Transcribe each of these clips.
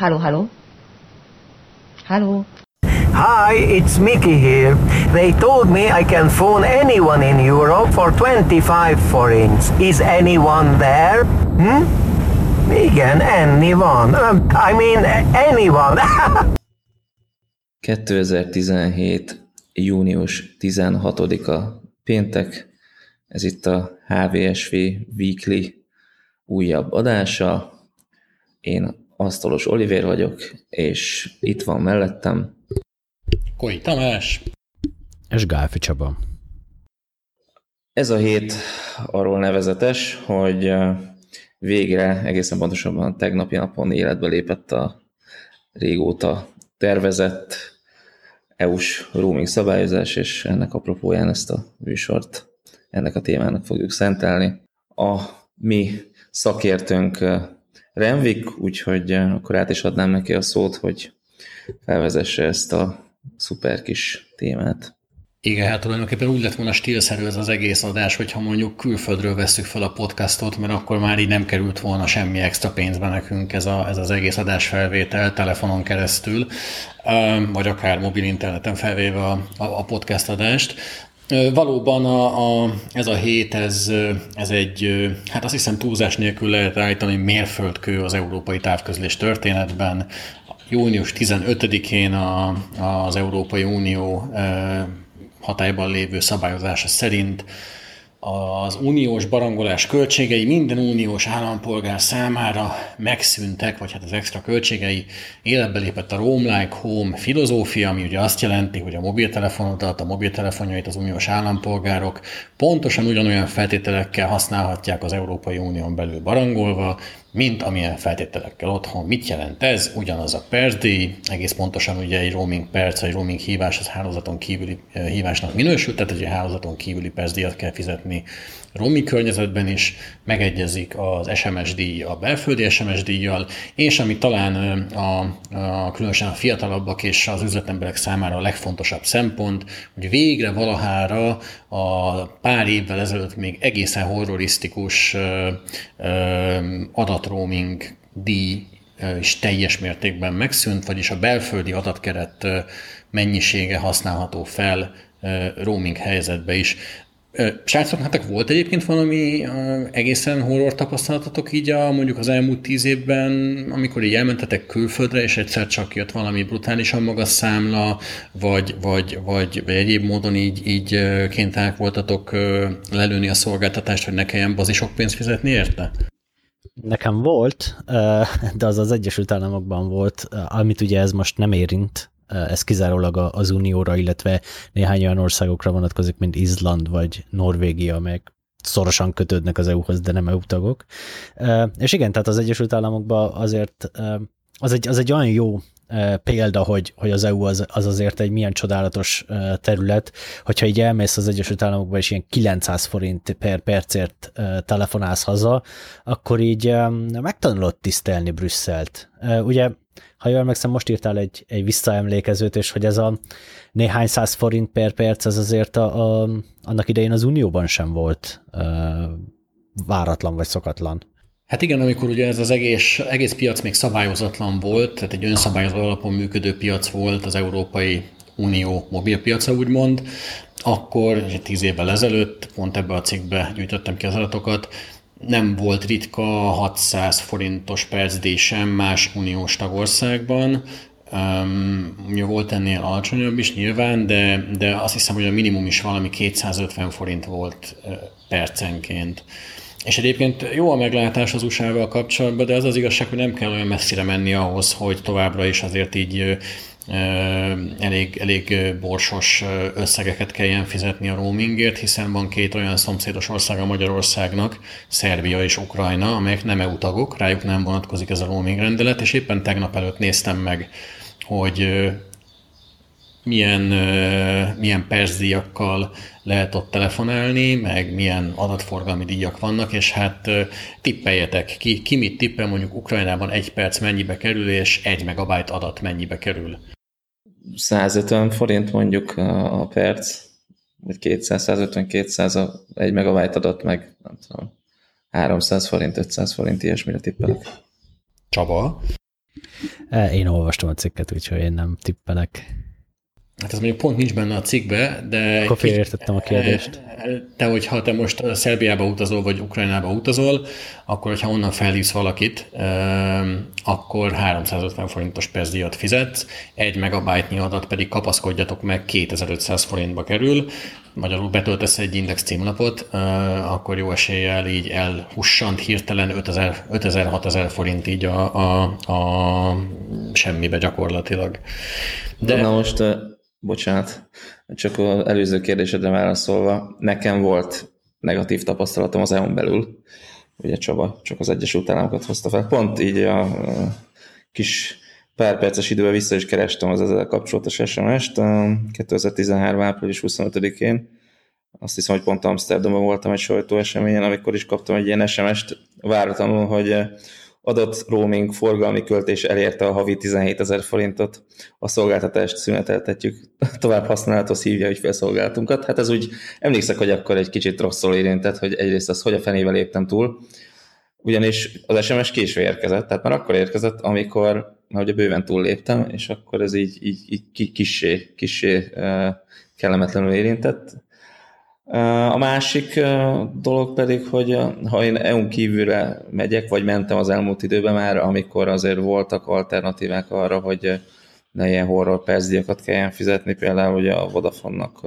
Hello, hello. Hello. Hi, it's Mickey here. They told me I can phone anyone in Europe for 25 forints. Is anyone there? Hm? Igen, anyone. Um, I mean, anyone. 2017. június 16-a péntek. Ez itt a HVSV Weekly újabb adása. Én Asztalos Oliver vagyok, és itt van mellettem Koi Tamás. És Gálfi Csaba. Ez a hét arról nevezetes, hogy végre, egészen pontosabban tegnapi napon életbe lépett a régóta tervezett EU-s roaming szabályozás, és ennek apropóján ezt a műsort ennek a témának fogjuk szentelni. A mi szakértőnk Renvik, úgyhogy akkor át is adnám neki a szót, hogy felvezesse ezt a szuper kis témát. Igen, hát tulajdonképpen úgy lett volna stílszerű ez az egész adás, hogyha mondjuk külföldről veszük fel a podcastot, mert akkor már így nem került volna semmi extra pénzbe nekünk ez, a, ez az egész adásfelvétel telefonon keresztül, vagy akár mobil interneten felvéve a, a, a podcast adást. Valóban a, a, ez a hét, ez, ez egy, hát azt hiszem túlzás nélkül lehet állítani mérföldkő az európai távközlés történetben. Június 15-én a, az Európai Unió hatályban lévő szabályozása szerint az uniós barangolás költségei minden uniós állampolgár számára megszűntek, vagy hát az extra költségei. Életbe lépett a Roam Like Home filozófia, ami ugye azt jelenti, hogy a mobiltelefonodat, a mobiltelefonjait az uniós állampolgárok pontosan ugyanolyan feltételekkel használhatják az Európai Unión belül barangolva, mint amilyen feltételekkel otthon. Mit jelent ez? Ugyanaz a percdíj, egész pontosan ugye egy roaming perc, vagy roaming hívás az hálózaton kívüli eh, hívásnak minősül, tehát egy hálózaton kívüli percdíjat kell fizetni roaming környezetben is, megegyezik az SMS díj a belföldi SMS díjjal, és ami talán a, a, különösen a fiatalabbak és az üzletemberek számára a legfontosabb szempont, hogy végre valahára a pár évvel ezelőtt még egészen horrorisztikus adatroaming díj is teljes mértékben megszűnt, vagyis a belföldi adatkeret mennyisége használható fel roaming helyzetbe is. Srácok, hát volt egyébként valami egészen horror tapasztalatotok így a, mondjuk az elmúlt tíz évben, amikor így elmentetek külföldre, és egyszer csak jött valami brutálisan magas számla, vagy, vagy, vagy, vagy egyéb módon így, így kénytelenek voltatok lelőni a szolgáltatást, hogy ne kelljen bazi sok pénzt fizetni érte? Nekem volt, de az az Egyesült Államokban volt, amit ugye ez most nem érint, ez kizárólag az Unióra, illetve néhány olyan országokra vonatkozik, mint Izland vagy Norvégia, meg szorosan kötődnek az EU-hoz, de nem EU tagok. És igen, tehát az Egyesült Államokban azért az egy, az egy olyan jó példa, hogy, hogy az EU az, az azért egy milyen csodálatos terület, hogyha így elmész az Egyesült Államokba, és ilyen 900 forint per percért telefonálsz haza, akkor így megtanulod tisztelni Brüsszelt. Ugye ha jól emlékszem, most írtál egy, egy visszaemlékezőt, és hogy ez a néhány száz forint per perc, ez azért a, a, annak idején az Unióban sem volt uh, váratlan vagy szokatlan. Hát igen, amikor ugye ez az egész, egész piac még szabályozatlan volt, tehát egy önszabályozó alapon működő piac volt az Európai Unió mobilpiaca, úgymond, akkor tíz évvel ezelőtt, pont ebbe a cikkbe gyűjtöttem ki az adatokat, nem volt ritka 600 forintos percdíj sem más uniós tagországban, Um, volt ennél alacsonyabb is nyilván, de, de azt hiszem, hogy a minimum is valami 250 forint volt percenként. És egyébként jó a meglátás az USA-val kapcsolatban, de az az igazság, hogy nem kell olyan messzire menni ahhoz, hogy továbbra is azért így elég, elég borsos összegeket kelljen fizetni a roamingért, hiszen van két olyan szomszédos ország a Magyarországnak, Szerbia és Ukrajna, amelyek nem EU tagok, rájuk nem vonatkozik ez a roaming rendelet, és éppen tegnap előtt néztem meg, hogy milyen, milyen percdíjakkal lehet ott telefonálni, meg milyen adatforgalmi díjak vannak, és hát tippeljetek ki, ki mit tippel, mondjuk Ukrajnában egy perc mennyibe kerül, és egy megabyte adat mennyibe kerül. 150 forint mondjuk a, a perc, vagy 200, 150, 200, a, egy megabyte adat meg, nem tudom, 300 forint, 500 forint, ilyesmire tippelek. Csaba? Én olvastam a cikket, úgyhogy én nem tippelek. Hát ez mondjuk pont nincs benne a cikkbe, de... Akkor félértettem a kérdést. Te, hogyha te most Szerbiába utazol, vagy Ukrajnába utazol, akkor, hogyha onnan felhívsz valakit, akkor 350 forintos percdíjat fizetsz, egy megabájtnyi adat pedig kapaszkodjatok meg 2500 forintba kerül, magyarul betöltesz egy index címlapot, akkor jó eséllyel így elhussant hirtelen 5000-6000 forint így a, a, a semmibe gyakorlatilag. De Na most bocsánat, csak az előző kérdésedre válaszolva, nekem volt negatív tapasztalatom az EU-n belül, ugye Csaba csak az Egyesült Államokat hozta fel. Pont így a kis pár perces idővel vissza is kerestem az ezzel kapcsolatos SMS-t, 2013. április 25-én, azt hiszem, hogy pont Amsterdamban voltam egy sajtóeseményen, amikor is kaptam egy ilyen SMS-t, váratlanul, hogy adott roaming forgalmi költés elérte a havi 17 ezer forintot, a szolgáltatást szüneteltetjük, tovább használatos hívja ügyfélszolgálatunkat. Hát ez úgy, emlékszek, hogy akkor egy kicsit rosszul érintett, hogy egyrészt az, hogy a fenével léptem túl, ugyanis az SMS késve érkezett, tehát már akkor érkezett, amikor már ugye bőven túl léptem, és akkor ez így, így, így kissé, kissé kellemetlenül érintett. A másik dolog pedig, hogy ha én EU-n kívülre megyek, vagy mentem az elmúlt időben már, amikor azért voltak alternatívák arra, hogy ne ilyen horror percdiakat kelljen fizetni, például ugye a Vodafone-nak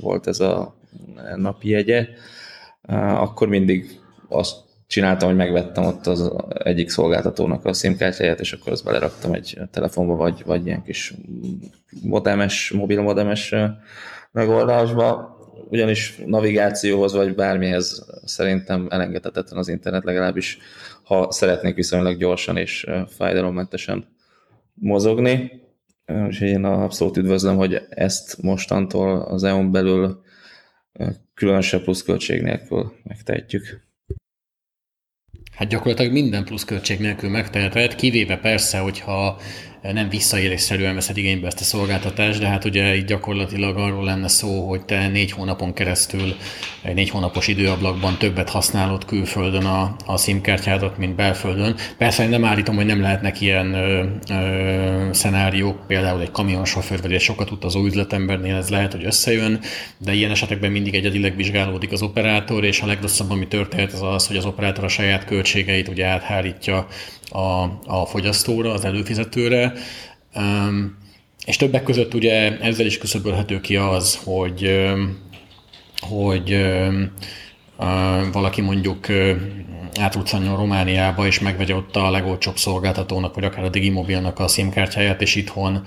volt ez a napi jegye, akkor mindig azt csináltam, hogy megvettem ott az egyik szolgáltatónak a SIM-kártyáját, és akkor azt beleraktam egy telefonba, vagy, vagy ilyen kis modemes, mobil modemes megoldásba, ugyanis navigációhoz vagy bármihez szerintem elengedhetetlen az internet, legalábbis ha szeretnék viszonylag gyorsan és fájdalommentesen mozogni. És én abszolút üdvözlöm, hogy ezt mostantól az EU-n belül különösebb pluszköltség nélkül megtehetjük. Hát gyakorlatilag minden pluszköltség nélkül megteheted, kivéve persze, hogyha nem visszaélésszerűen veszed igénybe ezt a szolgáltatást, de hát ugye itt gyakorlatilag arról lenne szó, hogy te négy hónapon keresztül, egy négy hónapos időablakban többet használod külföldön a, a SIM-kártyádat, mint belföldön. Persze én nem állítom, hogy nem lehetnek ilyen ö, ö, szenáriók, például egy kamionsofőr vagy egy sokat utazó üzletembernél ez lehet, hogy összejön, de ilyen esetekben mindig egyedileg vizsgálódik az operátor, és a legrosszabb, ami történt, az az, hogy az operátor a saját költségeit ugye áthárítja a, a fogyasztóra, az előfizetőre, és többek között ugye ezzel is küszöbölhető ki az, hogy, hogy valaki mondjuk átruccanjon Romániába, és megvegye ott a legolcsóbb szolgáltatónak, vagy akár a Digimobilnak a SIM-kártyáját, és itthon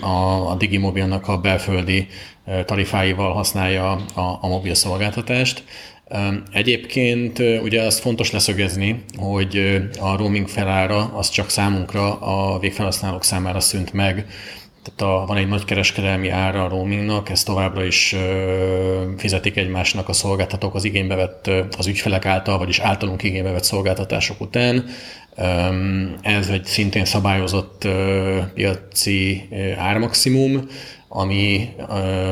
a, a Digimobilnak a belföldi tarifáival használja a, a mobil szolgáltatást. Egyébként ugye azt fontos leszögezni, hogy a roaming felára az csak számunkra, a végfelhasználók számára szűnt meg. Tehát a, van egy nagy kereskedelmi ára a roamingnak, ezt továbbra is fizetik egymásnak a szolgáltatók az igénybe vett, az ügyfelek által, vagyis általunk igénybe vett szolgáltatások után. Ez egy szintén szabályozott piaci ármaximum, ami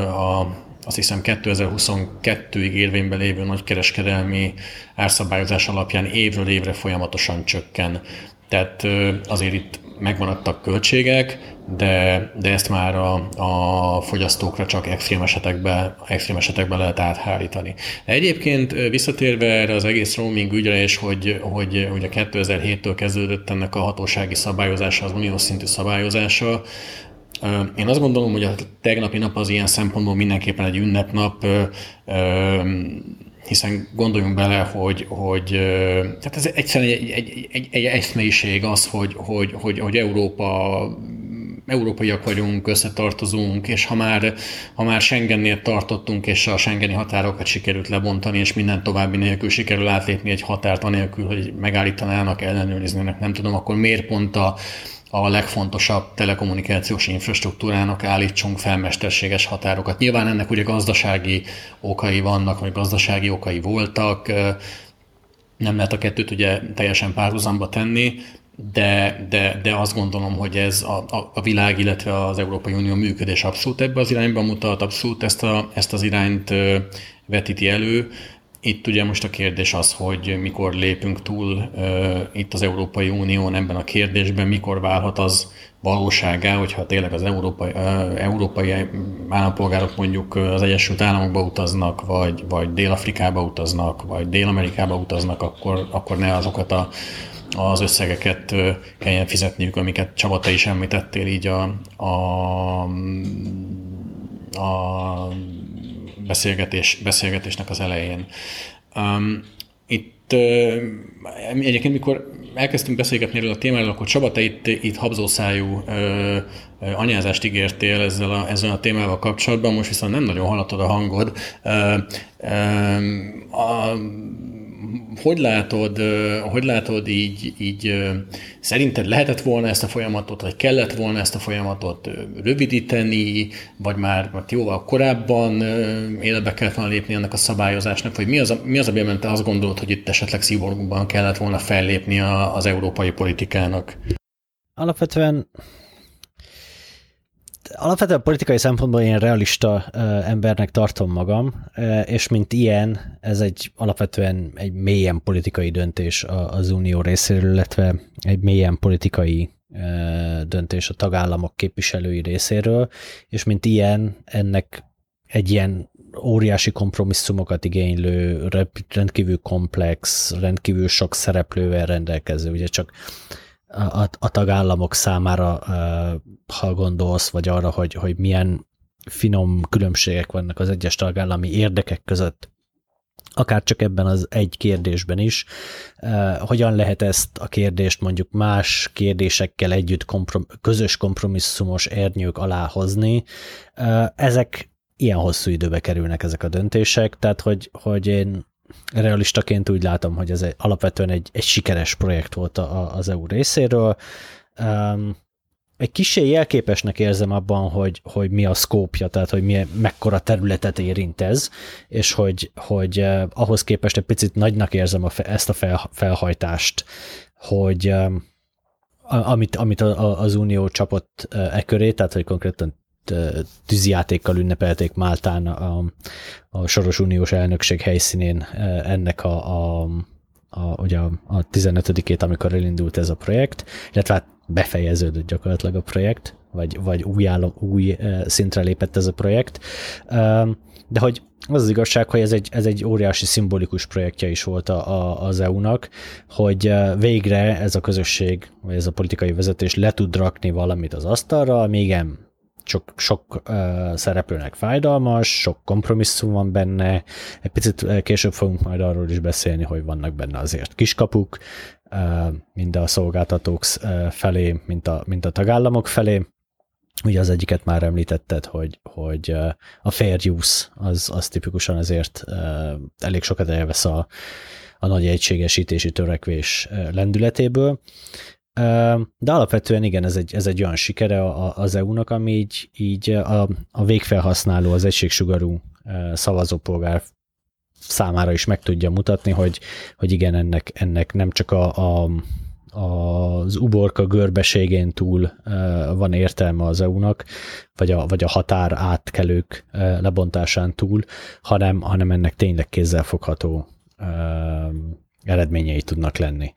a azt hiszem 2022-ig érvényben lévő nagykereskedelmi árszabályozás alapján évről évre folyamatosan csökken. Tehát azért itt megmaradtak költségek, de, de ezt már a, a fogyasztókra csak extrém esetekben, extrém esetekben lehet áthárítani. Egyébként visszatérve erre az egész roaming ügyre, és hogy, hogy ugye 2007-től kezdődött ennek a hatósági szabályozása, az uniós szintű szabályozása, én azt gondolom, hogy a tegnapi nap az ilyen szempontból mindenképpen egy ünnepnap, hiszen gondoljunk bele, hogy, hogy tehát ez egyszerűen egy, egy, egy, egy eszméiség az, hogy, hogy, hogy, hogy Európa európaiak vagyunk, összetartozunk, és ha már, ha már Schengennél tartottunk, és a Schengeni határokat sikerült lebontani, és minden további nélkül sikerül átlépni egy határt, anélkül, hogy megállítanának, ellenőriznének, nem tudom, akkor miért pont a, a legfontosabb telekommunikációs infrastruktúrának állítsunk fel mesterséges határokat. Nyilván ennek ugye gazdasági okai vannak, vagy gazdasági okai voltak, nem lehet a kettőt ugye teljesen párhuzamba tenni, de, de, de azt gondolom, hogy ez a, a, világ, illetve az Európai Unió működés abszolút ebbe az irányba mutat, abszolút ezt, a, ezt az irányt vetíti elő, itt ugye most a kérdés az, hogy mikor lépünk túl itt az Európai Unión ebben a kérdésben, mikor válhat az valóságá, hogyha tényleg az európai, európai állampolgárok mondjuk az Egyesült Államokba utaznak, vagy, vagy Dél-Afrikába utaznak, vagy Dél-Amerikába utaznak, akkor, akkor ne azokat a, az összegeket kelljen fizetniük, amiket Csaba, te is említettél így a, a, a beszélgetés, beszélgetésnek az elején. Um, itt egyébként, mikor elkezdtünk beszélgetni erről a témáról, akkor Csaba, te itt, itt habzószájú uh, anyázást ígértél ezzel a, ezzel a témával kapcsolatban, most viszont nem nagyon hallatod a hangod. Uh, uh, a, hogy látod, hogy látod így, így, szerinted lehetett volna ezt a folyamatot, vagy kellett volna ezt a folyamatot rövidíteni, vagy már vagy jóval korábban életbe kellett volna lépni ennek a szabályozásnak, vagy mi az, a, mi az, amiben te azt gondolod, hogy itt esetleg szigorúban kellett volna fellépni az európai politikának? Alapvetően alapvetően politikai szempontból én realista embernek tartom magam, és mint ilyen, ez egy alapvetően egy mélyen politikai döntés az unió részéről, illetve egy mélyen politikai döntés a tagállamok képviselői részéről, és mint ilyen, ennek egy ilyen óriási kompromisszumokat igénylő, rendkívül komplex, rendkívül sok szereplővel rendelkező, ugye csak a, a tagállamok számára, ha gondolsz, vagy arra, hogy, hogy milyen finom különbségek vannak az egyes tagállami érdekek között, akár csak ebben az egy kérdésben is, hogyan lehet ezt a kérdést mondjuk más kérdésekkel együtt komprom- közös kompromisszumos ernyők alá hozni. Ezek ilyen hosszú időbe kerülnek ezek a döntések, tehát hogy, hogy én realistaként úgy látom, hogy ez egy, alapvetően egy, egy sikeres projekt volt a, az EU részéről. Um, egy kicsi jelképesnek érzem abban, hogy, hogy mi a szkópja, tehát hogy milyen, mekkora területet érint ez, és hogy, hogy uh, ahhoz képest egy picit nagynak érzem a, ezt a fel, felhajtást, hogy um, amit, amit az Unió csapott e köré, tehát hogy konkrétan tűzijátékkal ünnepelték Máltán a, a Soros Uniós elnökség helyszínén ennek a, a, a, ugye a, a 15-ét, amikor elindult ez a projekt, illetve hát befejeződött gyakorlatilag a projekt, vagy, vagy új, állom, új szintre lépett ez a projekt. De hogy az az igazság, hogy ez egy, ez egy óriási szimbolikus projektje is volt a, a, az EU-nak, hogy végre ez a közösség, vagy ez a politikai vezetés le tud rakni valamit az asztalra, még sok, sok uh, szereplőnek fájdalmas, sok kompromisszum van benne, egy picit később fogunk majd arról is beszélni, hogy vannak benne azért kiskapuk, uh, mind a szolgáltatók felé, mint a, mint a tagállamok felé. Ugye az egyiket már említetted, hogy, hogy a fair use az, az tipikusan azért elég sokat elvesz a, a nagy egységesítési törekvés lendületéből, de alapvetően igen, ez egy, ez egy olyan sikere az EU-nak, ami így, így a, a végfelhasználó, az egységsugarú szavazópolgár számára is meg tudja mutatni, hogy, hogy igen, ennek, ennek nem csak a, a, az uborka görbeségén túl van értelme az EU-nak, vagy a, vagy a határ átkelők lebontásán túl, hanem, hanem ennek tényleg kézzelfogható eredményei tudnak lenni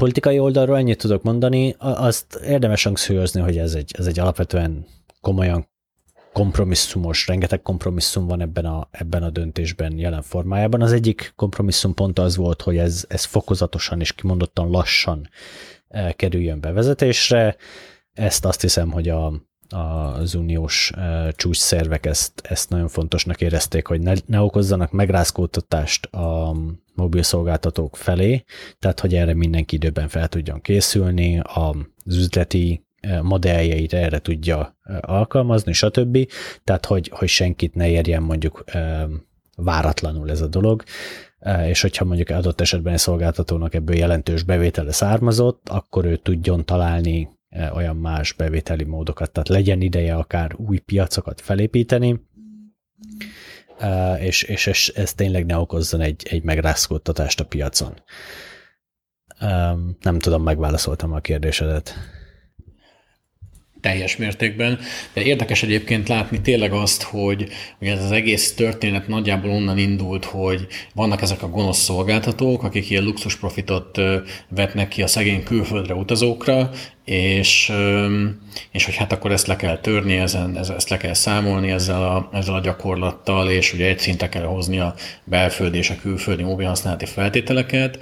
politikai oldalról ennyit tudok mondani, azt érdemes hangsúlyozni, hogy ez egy, ez egy alapvetően komolyan kompromisszumos, rengeteg kompromisszum van ebben a, ebben a döntésben jelen formájában. Az egyik kompromisszum pont az volt, hogy ez, ez fokozatosan és kimondottan lassan eh, kerüljön bevezetésre. Ezt azt hiszem, hogy a, az uniós uh, csúcs szervek ezt, ezt nagyon fontosnak érezték, hogy ne, ne okozzanak megrázkódtatást a mobil szolgáltatók felé, tehát hogy erre mindenki időben fel tudjon készülni, az üzleti modelljeit erre tudja alkalmazni, stb. Tehát, hogy, hogy senkit ne érjen mondjuk váratlanul ez a dolog, és hogyha mondjuk adott esetben egy szolgáltatónak ebből jelentős bevétele származott, akkor ő tudjon találni olyan más bevételi módokat, tehát legyen ideje akár új piacokat felépíteni, és, és ez, ez tényleg ne okozzon egy, egy megrázkódtatást a piacon. Nem tudom, megválaszoltam a kérdésedet. Teljes mértékben. De érdekes egyébként látni tényleg azt, hogy ugye ez az egész történet nagyjából onnan indult, hogy vannak ezek a gonosz szolgáltatók, akik ilyen luxus profitot vetnek ki a szegény külföldre utazókra, és, és hogy hát akkor ezt le kell törni, ezen, ezt le kell számolni ezzel a, ezzel a gyakorlattal, és ugye egy szinte kell hozni a belföldi és a külföldi mobilhasználati feltételeket,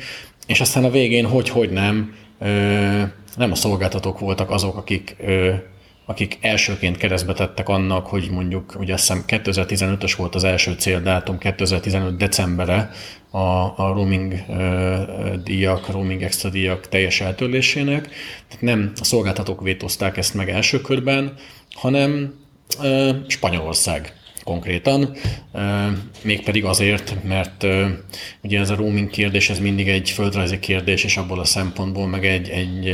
és aztán a végén hogy-hogy nem, nem a szolgáltatók voltak azok, akik, akik elsőként keresztbe tettek annak, hogy mondjuk, ugye azt hiszem 2015-ös volt az első céldátum, 2015 decembere a, a roaming díjak, roaming extra díjak teljes eltörlésének. Tehát nem a szolgáltatók vétózták ezt meg első körben, hanem Spanyolország konkrétan, mégpedig azért, mert ugye ez a roaming kérdés, ez mindig egy földrajzi kérdés, és abból a szempontból meg egy, egy,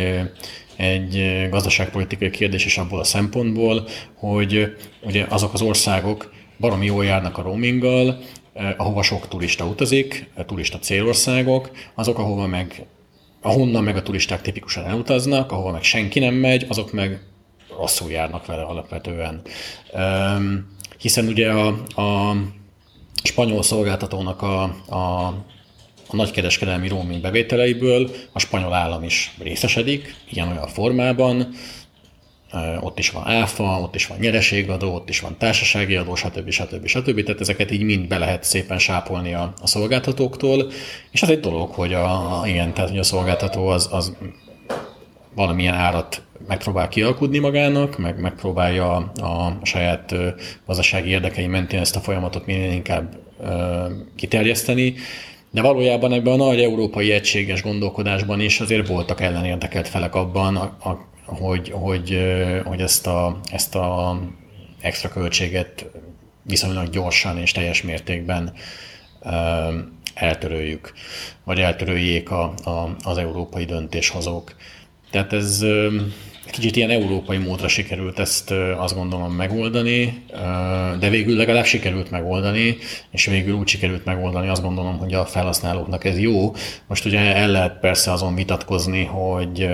egy gazdaságpolitikai kérdés is abból a szempontból, hogy ugye azok az országok baromi jól járnak a roaminggal, ahova sok turista utazik, turista célországok, azok, ahova meg ahonnan meg a turisták tipikusan elutaznak, ahova meg senki nem megy, azok meg rosszul járnak vele alapvetően hiszen ugye a, a spanyol szolgáltatónak a, a, a nagykereskedelmi roaming bevételeiből a spanyol állam is részesedik, ilyen-olyan formában, ott is van áfa, ott is van nyereségadó, ott is van társasági adó, stb. stb. stb. Tehát ezeket így mind be lehet szépen sápolni a, a szolgáltatóktól, és az egy dolog, hogy a, a igen, tehát hogy a szolgáltató az, az valamilyen árat megpróbál kialkudni magának, meg megpróbálja a, saját gazdasági érdekei mentén ezt a folyamatot minél inkább kiterjeszteni, de valójában ebben a nagy európai egységes gondolkodásban is azért voltak ellenérdekelt felek abban, hogy, hogy, hogy ezt, a, ezt a extra költséget viszonylag gyorsan és teljes mértékben eltöröljük, vagy eltöröljék a, a, az európai döntéshozók. Tehát ez kicsit ilyen európai módra sikerült ezt azt gondolom megoldani, de végül legalább sikerült megoldani, és végül úgy sikerült megoldani, azt gondolom, hogy a felhasználóknak ez jó. Most ugye el lehet persze azon vitatkozni, hogy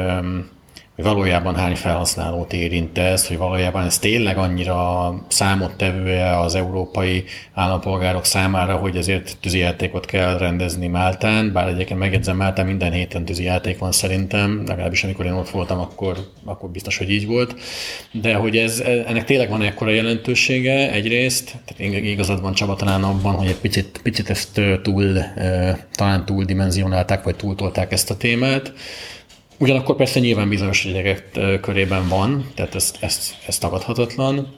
valójában hány felhasználót érint ez, hogy valójában ez tényleg annyira számottevője az európai állampolgárok számára, hogy ezért tűzijátékot kell rendezni Máltán, bár egyébként megjegyzem, Máltán minden héten tűzijáték van szerintem, legalábbis amikor én ott voltam, akkor, akkor biztos, hogy így volt, de hogy ez, ennek tényleg van ekkora jelentősége egyrészt, tehát igazad van Csaba talán abban, hogy egy picit, picit ezt túl, talán túl dimenzionálták, vagy túltolták ezt a témát, Ugyanakkor persze nyilván bizonyos gyerekek körében van, tehát ez, ez, ez tagadhatatlan.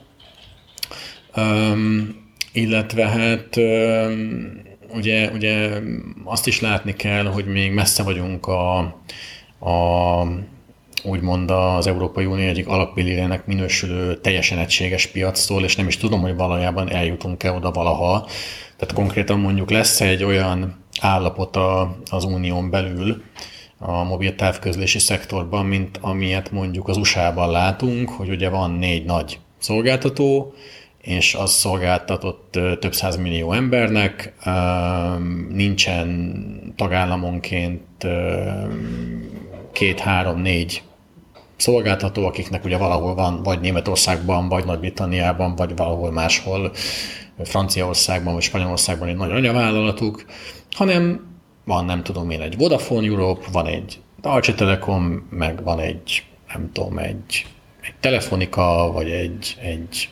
Um, illetve hát um, ugye, ugye azt is látni kell, hogy még messze vagyunk a, a úgymond az Európai Unió egyik alapbillérének minősülő teljesen egységes piactól, és nem is tudom, hogy valójában eljutunk-e oda valaha. Tehát konkrétan mondjuk lesz egy olyan állapot az unión belül, a mobil távközlési szektorban, mint amilyet mondjuk az USA-ban látunk, hogy ugye van négy nagy szolgáltató, és az szolgáltatott több száz millió embernek, nincsen tagállamonként két, három, négy szolgáltató, akiknek ugye valahol van, vagy Németországban, vagy Nagy-Britanniában, vagy valahol máshol, Franciaországban, vagy Spanyolországban egy nagy anyavállalatuk, hanem van nem tudom én egy Vodafone Europe, van egy Deutsche Telekom, meg van egy, nem tudom, egy, egy Telefonika, vagy egy, egy,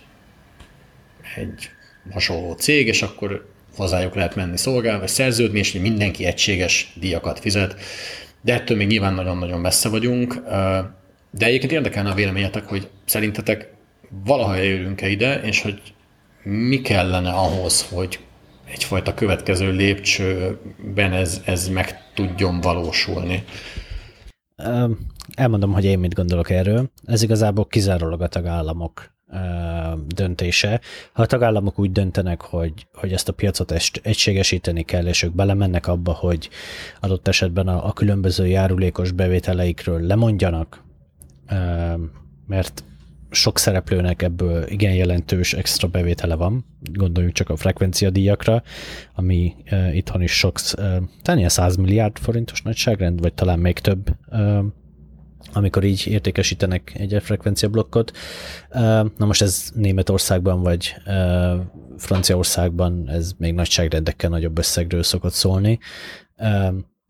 egy hasonló cég, és akkor hozzájuk lehet menni szolgál, vagy szerződni, és mindenki egységes díjakat fizet. De ettől még nyilván nagyon-nagyon messze vagyunk. De egyébként érdekelne a véleményetek, hogy szerintetek valaha eljövünk-e ide, és hogy mi kellene ahhoz, hogy egyfajta következő lépcsőben ez, ez meg tudjon valósulni. Elmondom, hogy én mit gondolok erről. Ez igazából kizárólag a tagállamok döntése. Ha a tagállamok úgy döntenek, hogy, hogy ezt a piacot egységesíteni kell, és ők belemennek abba, hogy adott esetben a, a különböző járulékos bevételeikről lemondjanak, mert sok szereplőnek ebből igen jelentős extra bevétele van, gondoljunk csak a frekvenciadíjakra, ami uh, itthon is sok, uh, talán ilyen 100 milliárd forintos nagyságrend, vagy talán még több uh, amikor így értékesítenek egy frekvenciablokkot. Na most ez Németországban vagy Franciaországban ez még nagyságrendekkel nagyobb összegről szokott szólni.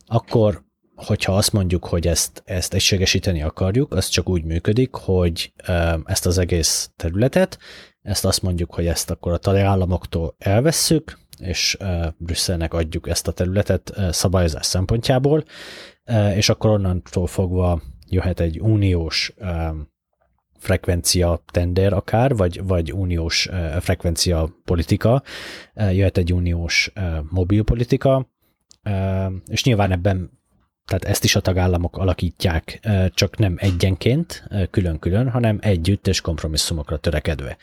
Akkor, hogyha azt mondjuk, hogy ezt, ezt egységesíteni akarjuk, az csak úgy működik, hogy ezt az egész területet, ezt azt mondjuk, hogy ezt akkor a tagállamoktól elvesszük, és Brüsszelnek adjuk ezt a területet szabályozás szempontjából, és akkor onnantól fogva jöhet egy uniós frekvencia tender akár, vagy, vagy uniós frekvencia politika, jöhet egy uniós mobilpolitika, és nyilván ebben tehát ezt is a tagállamok alakítják, csak nem egyenként, külön-külön, hanem együtt és kompromisszumokra törekedve.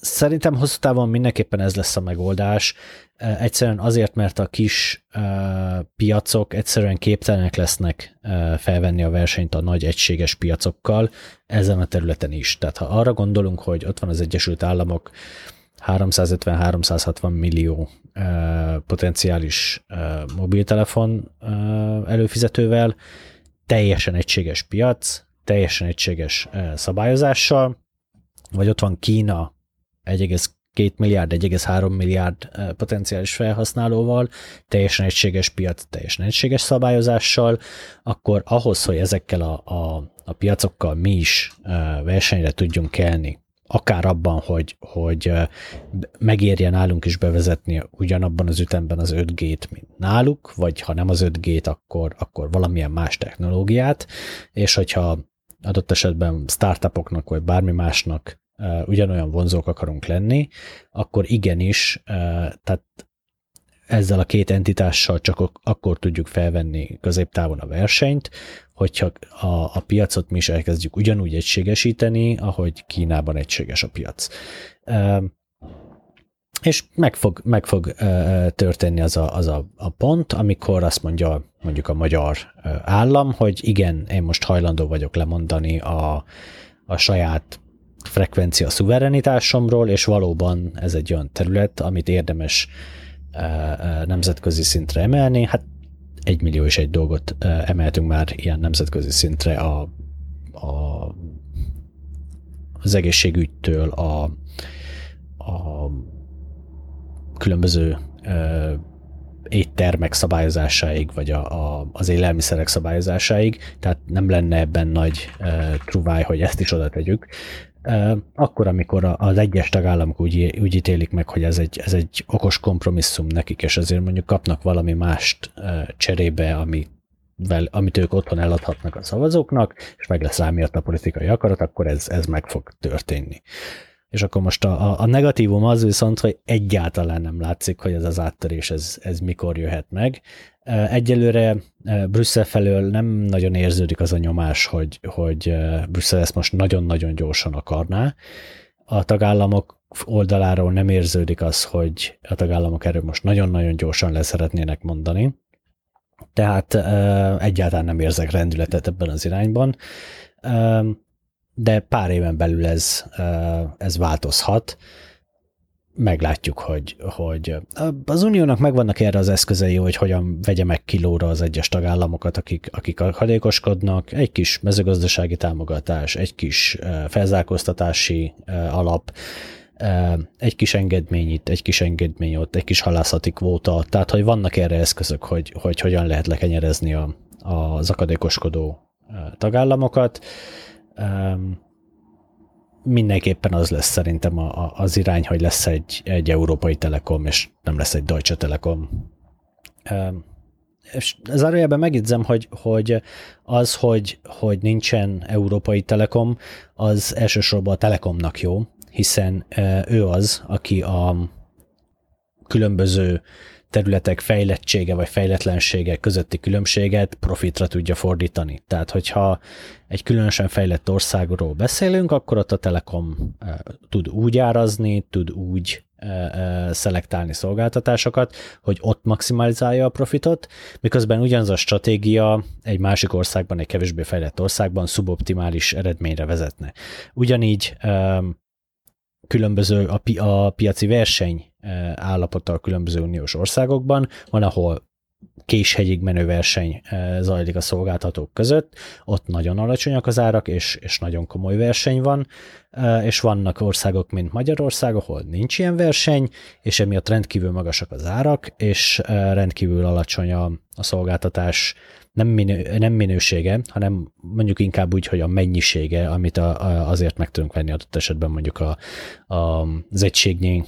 Szerintem hosszú távon mindenképpen ez lesz a megoldás. Egyszerűen azért, mert a kis piacok egyszerűen képtelenek lesznek felvenni a versenyt a nagy egységes piacokkal ezen a területen is. Tehát ha arra gondolunk, hogy ott van az Egyesült Államok 350-360 millió potenciális mobiltelefon előfizetővel, teljesen egységes piac, teljesen egységes szabályozással, vagy ott van Kína 1,2 milliárd, 1,3 milliárd potenciális felhasználóval, teljesen egységes piac, teljesen egységes szabályozással, akkor ahhoz, hogy ezekkel a, a, a piacokkal mi is versenyre tudjunk kelni, akár abban, hogy, hogy megérjen nálunk is bevezetni ugyanabban az ütemben az 5G-t, mint náluk, vagy ha nem az 5G-t, akkor, akkor valamilyen más technológiát, és hogyha adott esetben startupoknak, vagy bármi másnak ugyanolyan vonzók akarunk lenni, akkor igenis, tehát ezzel a két entitással csak akkor tudjuk felvenni középtávon a versenyt, hogyha a, a piacot mi is elkezdjük ugyanúgy egységesíteni, ahogy Kínában egységes a piac. És meg fog, meg fog történni az, a, az a, a pont, amikor azt mondja mondjuk a magyar állam, hogy igen, én most hajlandó vagyok lemondani a, a saját frekvencia szuverenitásomról, és valóban ez egy olyan terület, amit érdemes nemzetközi szintre emelni. Hát egy millió és egy dolgot emeltünk már ilyen nemzetközi szintre a, a, az egészségügytől a, a különböző éttermek szabályozásáig, vagy a, a, az élelmiszerek szabályozásáig, tehát nem lenne ebben nagy e, truváj, hogy ezt is oda tegyük akkor, amikor az egyes tagállamok úgy, úgy ítélik meg, hogy ez egy, ez egy okos kompromisszum nekik, és azért mondjuk kapnak valami mást cserébe, ami amit ők otthon eladhatnak a szavazóknak, és meg lesz rá miatt a politikai akarat, akkor ez, ez meg fog történni. És akkor most a, a negatívum az viszont, hogy egyáltalán nem látszik, hogy ez az áttörés, ez, ez mikor jöhet meg. Egyelőre Brüsszel felől nem nagyon érződik az a nyomás, hogy, hogy Brüsszel ezt most nagyon-nagyon gyorsan akarná. A tagállamok oldaláról nem érződik az, hogy a tagállamok erről most nagyon-nagyon gyorsan leszeretnének mondani. Tehát egyáltalán nem érzek rendületet ebben az irányban de pár éven belül ez, ez változhat. Meglátjuk, hogy, hogy az uniónak megvannak erre az eszközei, hogy hogyan vegye meg kilóra az egyes tagállamokat, akik, akik akadékoskodnak. Egy kis mezőgazdasági támogatás, egy kis felzárkóztatási alap, egy kis engedmény itt, egy kis engedmény ott, egy kis halászati kvóta, tehát hogy vannak erre eszközök, hogy, hogy hogyan lehet lekenyerezni a, az akadékoskodó tagállamokat mindenképpen az lesz szerintem a, a, az irány, hogy lesz egy, egy európai telekom, és nem lesz egy Deutsche Telekom. Um, és zárójelben megidzem, hogy, hogy az, hogy, hogy nincsen európai telekom, az elsősorban a telekomnak jó, hiszen ő az, aki a különböző területek fejlettsége vagy fejletlensége közötti különbséget profitra tudja fordítani. Tehát, hogyha egy különösen fejlett országról beszélünk, akkor ott a Telekom tud úgy árazni, tud úgy szelektálni szolgáltatásokat, hogy ott maximalizálja a profitot, miközben ugyanaz a stratégia egy másik országban, egy kevésbé fejlett országban szuboptimális eredményre vezetne. Ugyanígy különböző a, pi, a piaci verseny állapota a különböző uniós országokban, van, ahol késhegyig menő verseny zajlik a szolgáltatók között, ott nagyon alacsonyak az árak, és, és nagyon komoly verseny van, és vannak országok, mint Magyarország, ahol nincs ilyen verseny, és emiatt rendkívül magasak az árak, és rendkívül alacsony a, a szolgáltatás nem, minő, nem minősége, hanem mondjuk inkább úgy, hogy a mennyisége, amit a, a, azért meg tudunk venni adott esetben mondjuk a, a, az egységnyi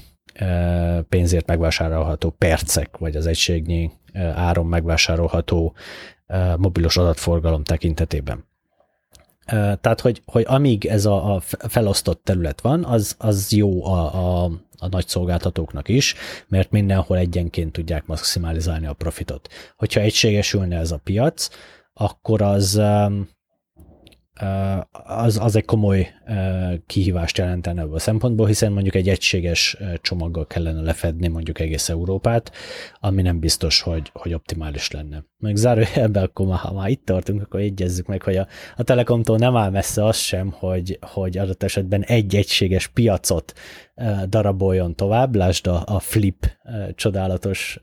pénzért megvásárolható percek, vagy az egységnyi áron megvásárolható mobilos adatforgalom tekintetében. Tehát, hogy, hogy amíg ez a, a felosztott terület van, az, az jó a, a, a nagy szolgáltatóknak is, mert mindenhol egyenként tudják maximalizálni a profitot. Hogyha egységesülne ez a piac, akkor az az, az egy komoly kihívást jelentene ebből a szempontból, hiszen mondjuk egy egységes csomaggal kellene lefedni mondjuk egész Európát, ami nem biztos, hogy, hogy optimális lenne. Még zárójelben, akkor már, ha már itt tartunk, akkor egyezzük meg, hogy a, a Telekomtól nem áll messze az sem, hogy, hogy adott esetben egy egységes piacot daraboljon tovább, lásd a, a Flip csodálatos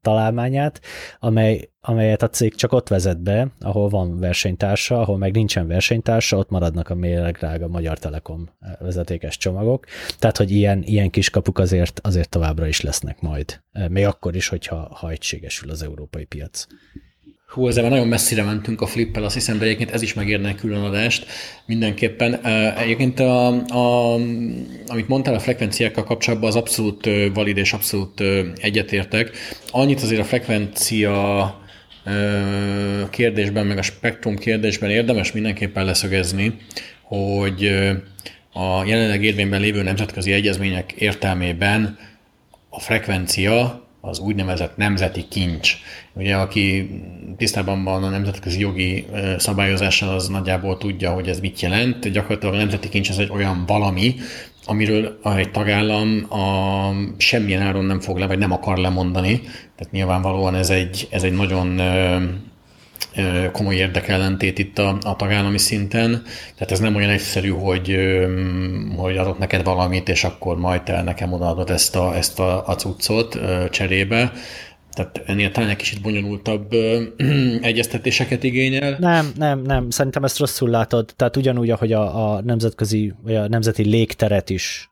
találmányát, amely, amelyet a cég csak ott vezet be, ahol van versenytársa, ahol meg nincsen versenytársa, ott maradnak a méregdrága Magyar Telekom vezetékes csomagok. Tehát, hogy ilyen, ilyen kiskapuk azért, azért továbbra is lesznek majd. Még akkor is, hogyha ha egységesül az európai piac. Hú, ezzel nagyon messzire mentünk a flippel, azt hiszem, de egyébként ez is megérne egy külön adást mindenképpen. Egyébként, a, a, amit mondtál a frekvenciákkal kapcsolatban, az abszolút valid és abszolút egyetértek. Annyit azért a frekvencia kérdésben, meg a spektrum kérdésben érdemes mindenképpen leszögezni, hogy a jelenleg érvényben lévő nemzetközi egyezmények értelmében a frekvencia az úgynevezett nemzeti kincs. Ugye, aki tisztában van a nemzetközi jogi szabályozással, az nagyjából tudja, hogy ez mit jelent. Gyakorlatilag a nemzeti kincs az egy olyan valami, amiről egy tagállam a semmilyen áron nem fog le, vagy nem akar lemondani. Tehát nyilvánvalóan ez egy, ez egy nagyon komoly érdekellentét itt a, a tagállami szinten. Tehát ez nem olyan egyszerű, hogy, hogy adok neked valamit, és akkor majd te nekem odaadod ezt a, ezt a, a cuccot cserébe. Tehát ennél talán egy kicsit bonyolultabb ö, egyeztetéseket igényel. Nem, nem, nem. Szerintem ezt rosszul látod. Tehát ugyanúgy, ahogy a, a nemzetközi, vagy a nemzeti légteret is ö,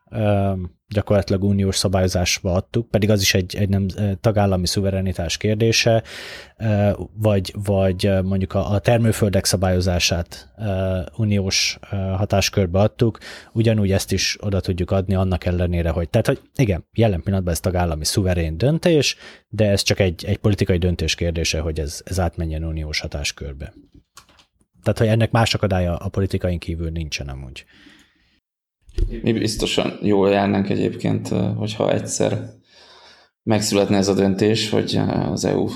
gyakorlatilag uniós szabályozásba adtuk, pedig az is egy, egy nem, tagállami szuverenitás kérdése, vagy, vagy mondjuk a, a termőföldek szabályozását uniós hatáskörbe adtuk, ugyanúgy ezt is oda tudjuk adni annak ellenére, hogy tehát, hogy igen, jelen pillanatban ez tagállami szuverén döntés, de ez csak egy, egy politikai döntés kérdése, hogy ez, ez átmenjen uniós hatáskörbe. Tehát, hogy ennek más akadálya a politikain kívül nincsen amúgy. Mi biztosan jól járnánk egyébként, hogyha egyszer megszületne ez a döntés, hogy az EU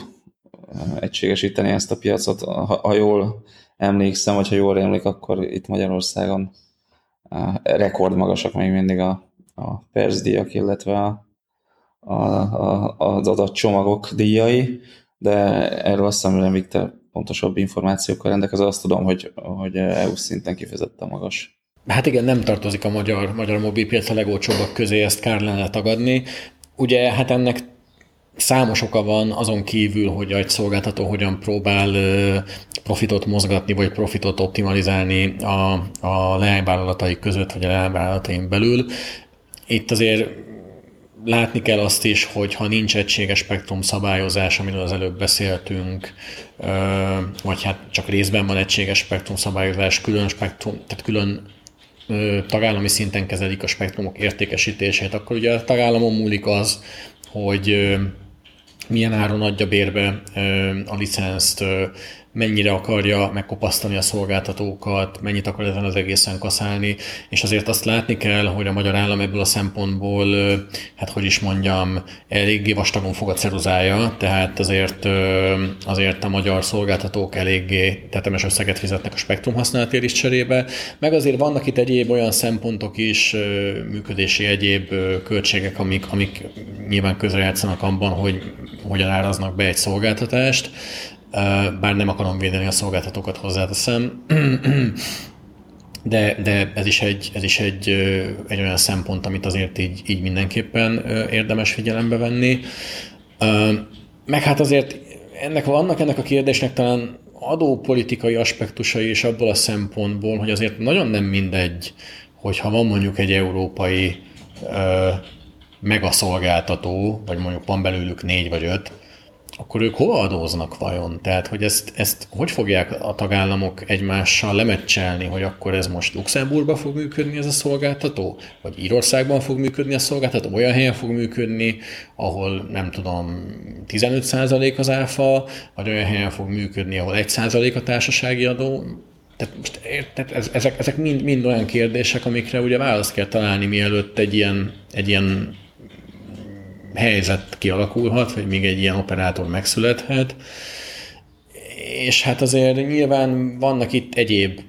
egységesíteni ezt a piacot. Ha, ha jól emlékszem, vagy ha jól emlék, akkor itt Magyarországon rekordmagasak még mindig a, a percdíjak, illetve a, a, a, az adatcsomagok díjai, de erről azt hiszem, Viktor pontosabb információkkal rendelkezik, azt tudom, hogy, hogy EU szinten kifejezetten magas. Hát igen, nem tartozik a magyar, magyar mobilpiac a legolcsóbbak közé, ezt kár lenne tagadni. Ugye hát ennek számos oka van azon kívül, hogy egy szolgáltató hogyan próbál profitot mozgatni, vagy profitot optimalizálni a, a leányvállalatai között, vagy a leányvállalataim belül. Itt azért látni kell azt is, hogy ha nincs egységes spektrum szabályozás, amiről az előbb beszéltünk, vagy hát csak részben van egységes spektrum szabályozás, külön spektrum, tehát külön tagállami szinten kezelik a spektrumok értékesítését, akkor ugye a tagállamon múlik az, hogy milyen áron adja bérbe a licenszt, mennyire akarja megkopasztani a szolgáltatókat, mennyit akar ezen az egészen kaszálni, és azért azt látni kell, hogy a magyar állam ebből a szempontból, hát hogy is mondjam, eléggé vastagon fog a ceruzája, tehát azért, azért a magyar szolgáltatók eléggé tetemes összeget fizetnek a spektrum használatért is cserébe, meg azért vannak itt egyéb olyan szempontok is, működési egyéb költségek, amik, amik nyilván közrejátszanak abban, hogy hogyan áraznak be egy szolgáltatást, bár nem akarom védeni a szolgáltatókat hozzáteszem, de, de ez is, egy, ez is egy, egy olyan szempont, amit azért így, így mindenképpen érdemes figyelembe venni. Meg hát azért ennek vannak ennek a kérdésnek talán adópolitikai aspektusai is abból a szempontból, hogy azért nagyon nem mindegy, hogyha van mondjuk egy európai megaszolgáltató, vagy mondjuk van belőlük négy vagy öt, akkor ők hova adóznak vajon? Tehát, hogy ezt, ezt hogy fogják a tagállamok egymással lemecselni, hogy akkor ez most Luxemburgban fog működni ez a szolgáltató? Vagy Írországban fog működni a szolgáltató? Olyan helyen fog működni, ahol nem tudom, 15% az áfa, vagy olyan helyen fog működni, ahol 1% a társasági adó? Tehát most tehát ez, ezek, ezek mind, mind olyan kérdések, amikre ugye választ kell találni, mielőtt egy ilyen, egy ilyen helyzet kialakulhat, vagy még egy ilyen operátor megszülethet. És hát azért nyilván vannak itt egyéb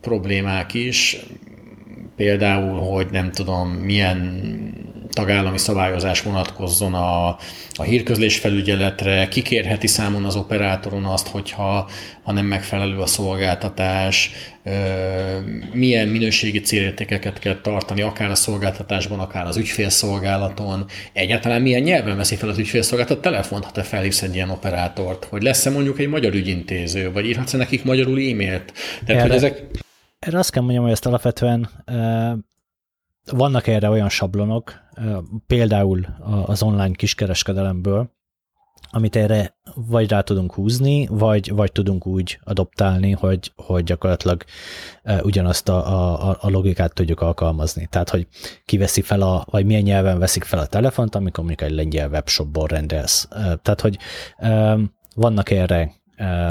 problémák is, például, hogy nem tudom, milyen tagállami szabályozás vonatkozzon a, a hírközlés felügyeletre, kikérheti számon az operátoron azt, hogyha ha nem megfelelő a szolgáltatás, milyen minőségi célértékeket kell tartani, akár a szolgáltatásban, akár az ügyfélszolgálaton, egyáltalán milyen nyelven veszi fel az ügyfélszolgáltat telefont, ha te felhívsz egy ilyen operátort, hogy lesz-e mondjuk egy magyar ügyintéző, vagy írhatsz-e nekik magyarul e-mailt. Tehát, erre, hogy ezek... erre azt kell mondjam, hogy ezt alapvetően vannak erre olyan sablonok, például az online kiskereskedelemből, amit erre vagy rá tudunk húzni, vagy, vagy tudunk úgy adoptálni, hogy, hogy gyakorlatilag ugyanazt a, a, a logikát tudjuk alkalmazni. Tehát, hogy ki veszi fel a, vagy milyen nyelven veszik fel a telefont, amikor mondjuk egy lengyel webshopból rendelsz. Tehát, hogy vannak erre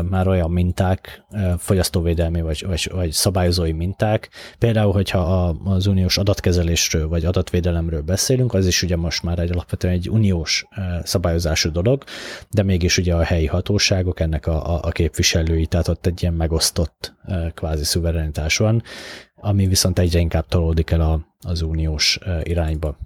már olyan minták, fogyasztóvédelmi vagy, vagy, vagy szabályozói minták. Például, hogyha az uniós adatkezelésről vagy adatvédelemről beszélünk, az is ugye most már egy alapvetően egy uniós szabályozású dolog, de mégis ugye a helyi hatóságok ennek a, a képviselői, tehát ott egy ilyen megosztott kvázi szuverenitás van, ami viszont egyre inkább tolódik el a, az uniós irányba.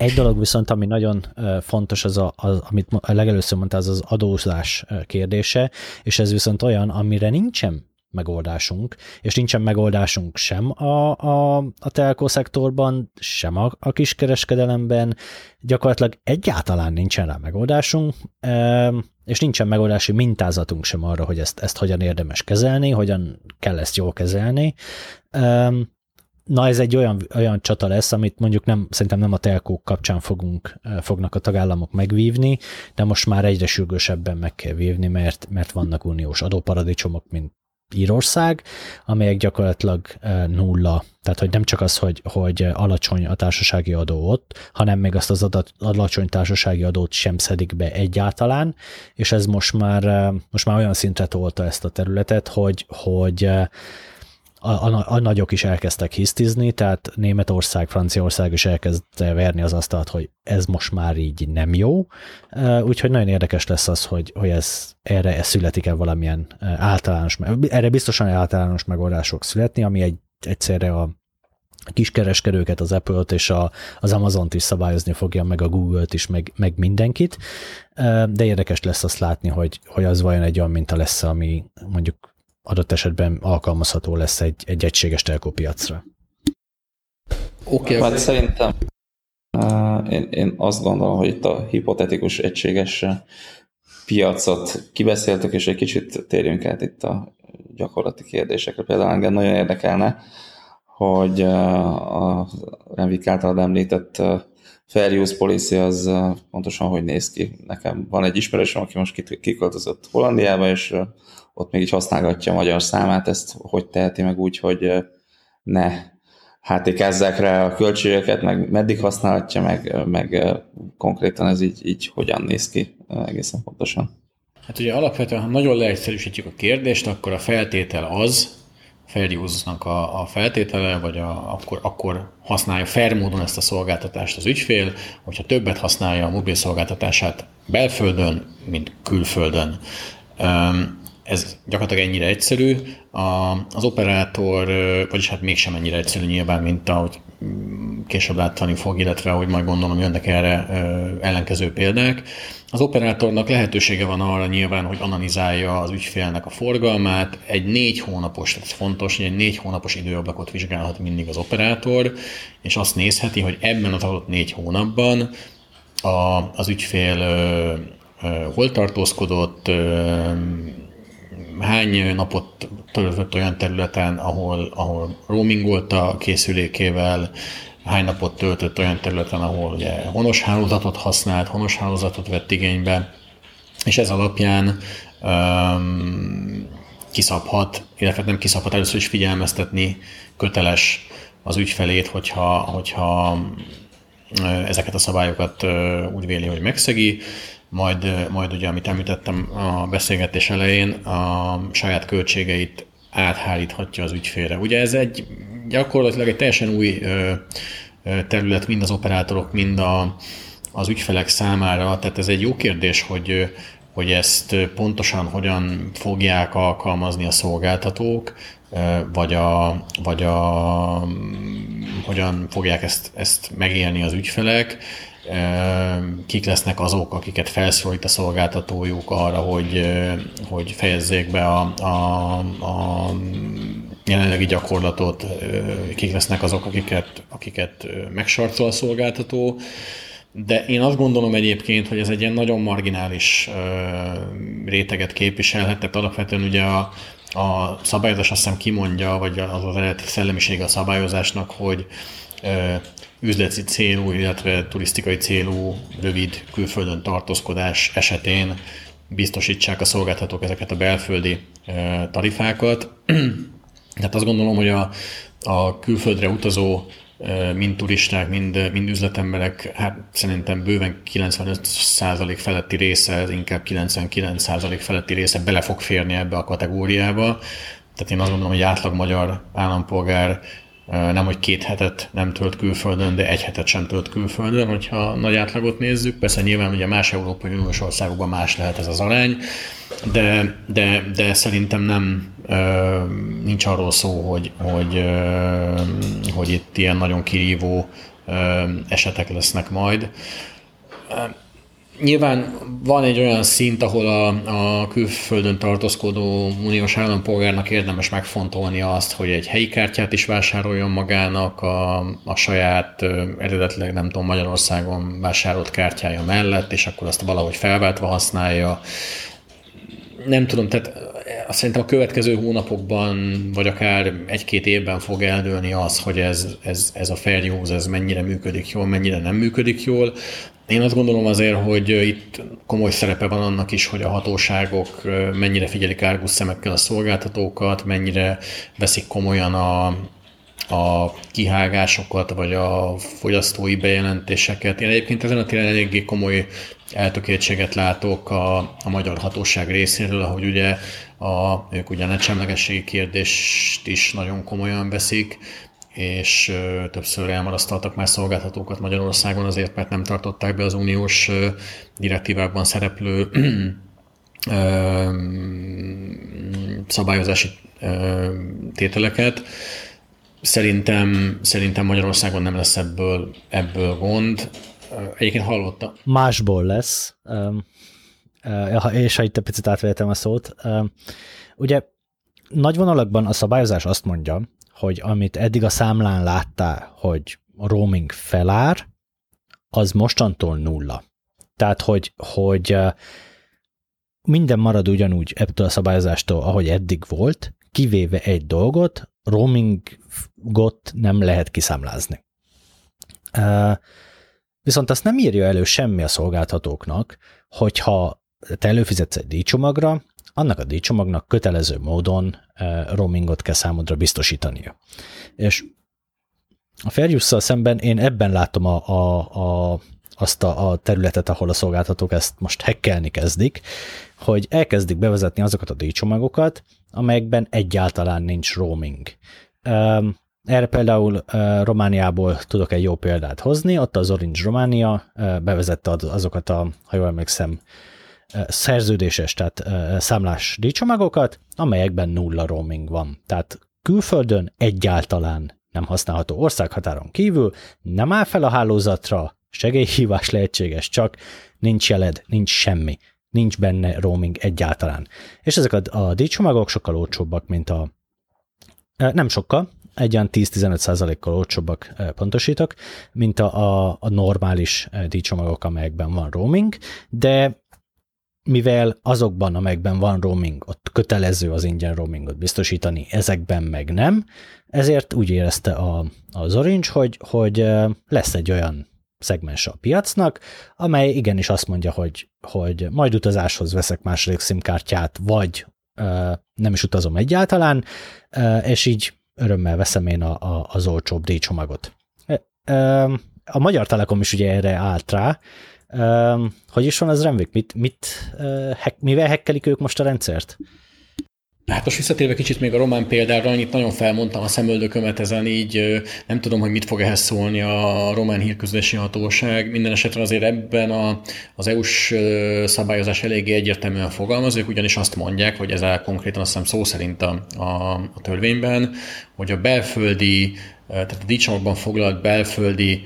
Egy dolog viszont, ami nagyon fontos, az, a, az amit legelőször mondta, az az adózás kérdése, és ez viszont olyan, amire nincsen megoldásunk, és nincsen megoldásunk sem a, a, a telkó szektorban, sem a, a kiskereskedelemben, gyakorlatilag egyáltalán nincsen rá megoldásunk, és nincsen megoldási mintázatunk sem arra, hogy ezt, ezt hogyan érdemes kezelni, hogyan kell ezt jól kezelni. Na ez egy olyan, olyan csata lesz, amit mondjuk nem, szerintem nem a telkók kapcsán fogunk, fognak a tagállamok megvívni, de most már egyre sürgősebben meg kell vívni, mert, mert vannak uniós adóparadicsomok, mint Írország, amelyek gyakorlatilag nulla. Tehát, hogy nem csak az, hogy, hogy alacsony a társasági adó ott, hanem még azt az adat, alacsony társasági adót sem szedik be egyáltalán, és ez most már, most már olyan szintre tolta ezt a területet, hogy, hogy a, a, a nagyok is elkezdtek hisztizni, tehát Németország, Franciaország is elkezdte verni az asztalt, hogy ez most már így nem jó, úgyhogy nagyon érdekes lesz az, hogy, hogy ez, erre ez születik-e valamilyen általános, erre biztosan általános megoldások születni, ami egy, egyszerre a kiskereskedőket, az Apple-t és a, az Amazon-t is szabályozni fogja, meg a Google-t is, meg, meg mindenkit, de érdekes lesz azt látni, hogy, hogy az vajon egy olyan minta lesz, ami mondjuk adott esetben alkalmazható lesz egy, egy egységes telkópiacra. Oké, okay, hát szerintem én, én azt gondolom, hogy itt a hipotetikus egységes piacot kibeszéltük, és egy kicsit térjünk át itt a gyakorlati kérdésekre. Például engem nagyon érdekelne, hogy a Renvik által említett fair use policy az pontosan hogy néz ki. Nekem van egy ismerősöm, aki most kiköltözött Hollandiába, és ott még így használgatja a magyar számát, ezt hogy teheti meg úgy, hogy ne hátékázzák rá a költségeket, meg meddig használhatja, meg, meg konkrétan ez így, így hogyan néz ki egészen pontosan. Hát ugye alapvetően, ha nagyon leegyszerűsítjük a kérdést, akkor a feltétel az, fair use-nak a, a feltétele, vagy a, akkor, akkor használja fair módon ezt a szolgáltatást az ügyfél, hogyha többet használja a mobil szolgáltatását belföldön, mint külföldön. Ez gyakorlatilag ennyire egyszerű. A, az operátor, vagyis hát mégsem ennyire egyszerű nyilván, mint ahogy mm, később látni fog, illetve ahogy majd gondolom jönnek erre ellenkező példák. Az operátornak lehetősége van arra nyilván, hogy analizálja az ügyfélnek a forgalmát. Egy négy hónapos, ez fontos, hogy egy négy hónapos időablakot vizsgálhat mindig az operátor, és azt nézheti, hogy ebben az adott négy hónapban a, az ügyfél hol tartózkodott, hány napot töltött olyan területen, ahol, ahol roaming a készülékével, hány napot töltött olyan területen, ahol ugye honos hálózatot használt, honos hálózatot vett igénybe, és ez alapján um, kiszabhat, illetve nem kiszabhat, először is figyelmeztetni köteles az ügyfelét, hogyha, hogyha ezeket a szabályokat úgy véli, hogy megszegi, majd, majd ugye, amit említettem a beszélgetés elején, a saját költségeit átháríthatja az ügyfélre. Ugye ez egy gyakorlatilag egy teljesen új terület mind az operátorok, mind a, az ügyfelek számára, tehát ez egy jó kérdés, hogy, hogy ezt pontosan hogyan fogják alkalmazni a szolgáltatók, vagy, a, vagy a, hogyan fogják ezt, ezt megélni az ügyfelek, kik lesznek azok, akiket felszólít a szolgáltatójuk arra, hogy, hogy fejezzék be a, a, a jelenlegi gyakorlatot, kik lesznek azok, akiket, akiket megsarcol a szolgáltató. De én azt gondolom egyébként, hogy ez egy ilyen nagyon marginális réteget képviselhet, tehát alapvetően ugye a, a szabályozás azt hiszem kimondja, vagy az az eredeti szellemisége a szabályozásnak, hogy üzleti célú, illetve turisztikai célú rövid külföldön tartózkodás esetén biztosítsák a szolgáltatók ezeket a belföldi tarifákat. Tehát azt gondolom, hogy a, a külföldre utazó mind turisták, mind, mind üzletemberek, hát szerintem bőven 95% feletti része, inkább 99% feletti része bele fog férni ebbe a kategóriába. Tehát én azt gondolom, hogy átlag magyar állampolgár nem, hogy két hetet nem tölt külföldön, de egy hetet sem tölt külföldön, hogyha nagy átlagot nézzük. Persze nyilván ugye más Európai Uniós országokban más lehet ez az arány, de, de, de szerintem nem nincs arról szó, hogy, hogy, hogy itt ilyen nagyon kirívó esetek lesznek majd. Nyilván van egy olyan szint, ahol a, a külföldön tartózkodó uniós állampolgárnak érdemes megfontolni azt, hogy egy helyi kártyát is vásároljon magának a, a saját eredetileg nem tudom Magyarországon vásárolt kártyája mellett, és akkor azt valahogy felváltva használja. Nem tudom, tehát szerintem a következő hónapokban, vagy akár egy-két évben fog eldőlni az, hogy ez, ez, ez a fair use, ez mennyire működik jól, mennyire nem működik jól. Én azt gondolom azért, hogy itt komoly szerepe van annak is, hogy a hatóságok mennyire figyelik árgus szemekkel a szolgáltatókat, mennyire veszik komolyan a, a kihágásokat, vagy a fogyasztói bejelentéseket. Én egyébként ezen a téren eléggé komoly eltökéltséget látok a, a magyar hatóság részéről, ahogy ugye a, ők ugye a kérdést is nagyon komolyan veszik, és többször elmarasztaltak már szolgáltatókat Magyarországon azért, mert nem tartották be az uniós direktívában szereplő szabályozási tételeket. Szerintem, szerintem Magyarországon nem lesz ebből, ebből gond. Egyébként hallottam. Másból lesz, és ha itt egy picit átvehetem a szót. Ugye nagy vonalakban a szabályozás azt mondja, hogy amit eddig a számlán láttál, hogy roaming felár, az mostantól nulla. Tehát, hogy, hogy minden marad ugyanúgy ebből a szabályozástól, ahogy eddig volt, kivéve egy dolgot, roamingot nem lehet kiszámlázni. Viszont azt nem írja elő semmi a szolgáltatóknak, hogyha te előfizetsz egy díjcsomagra, annak a díjcsomagnak kötelező módon roamingot kell számodra biztosítania. És a Fairuse-szal szemben én ebben látom a, a, a, azt a, a területet, ahol a szolgáltatók ezt most hekkelni kezdik, hogy elkezdik bevezetni azokat a díjcsomagokat, amelyekben egyáltalán nincs roaming. Erre például Romániából tudok egy jó példát hozni, ott az Orange Románia bevezette azokat a, ha jól emlékszem, szerződéses, tehát számlás díjcsomagokat, amelyekben nulla roaming van. Tehát külföldön egyáltalán nem használható országhatáron kívül, nem áll fel a hálózatra, segélyhívás lehetséges, csak nincs jeled, nincs semmi, nincs benne roaming egyáltalán. És ezek a, a díjcsomagok sokkal olcsóbbak, mint a nem sokkal, egy olyan 10-15 százalékkal olcsóbbak pontosítok, mint a, a, a normális díjcsomagok, amelyekben van roaming, de mivel azokban, amelyekben van roaming, ott kötelező az ingyen roamingot biztosítani, ezekben meg nem, ezért úgy érezte a, az Orange, hogy, hogy lesz egy olyan szegmens a piacnak, amely igenis azt mondja, hogy, hogy majd utazáshoz veszek második SIM-kártyát, vagy nem is utazom egyáltalán, és így örömmel veszem én a, a, az olcsóbb díjcsomagot. A Magyar Telekom is ugye erre állt rá, hogy is van az Remvik? Mit, mit, hack, mivel hekkelik ők most a rendszert? Hát most visszatérve kicsit még a román példára, itt nagyon felmondtam a szemöldökömet ezen, így nem tudom, hogy mit fog ehhez szólni a román hírközlési hatóság. Minden esetre azért ebben a, az EU-s szabályozás eléggé egyértelműen fogalmazók, ugyanis azt mondják, hogy ez a konkrétan azt hiszem szó szerint a, a, a törvényben, hogy a belföldi, tehát a dicsomagban foglalt belföldi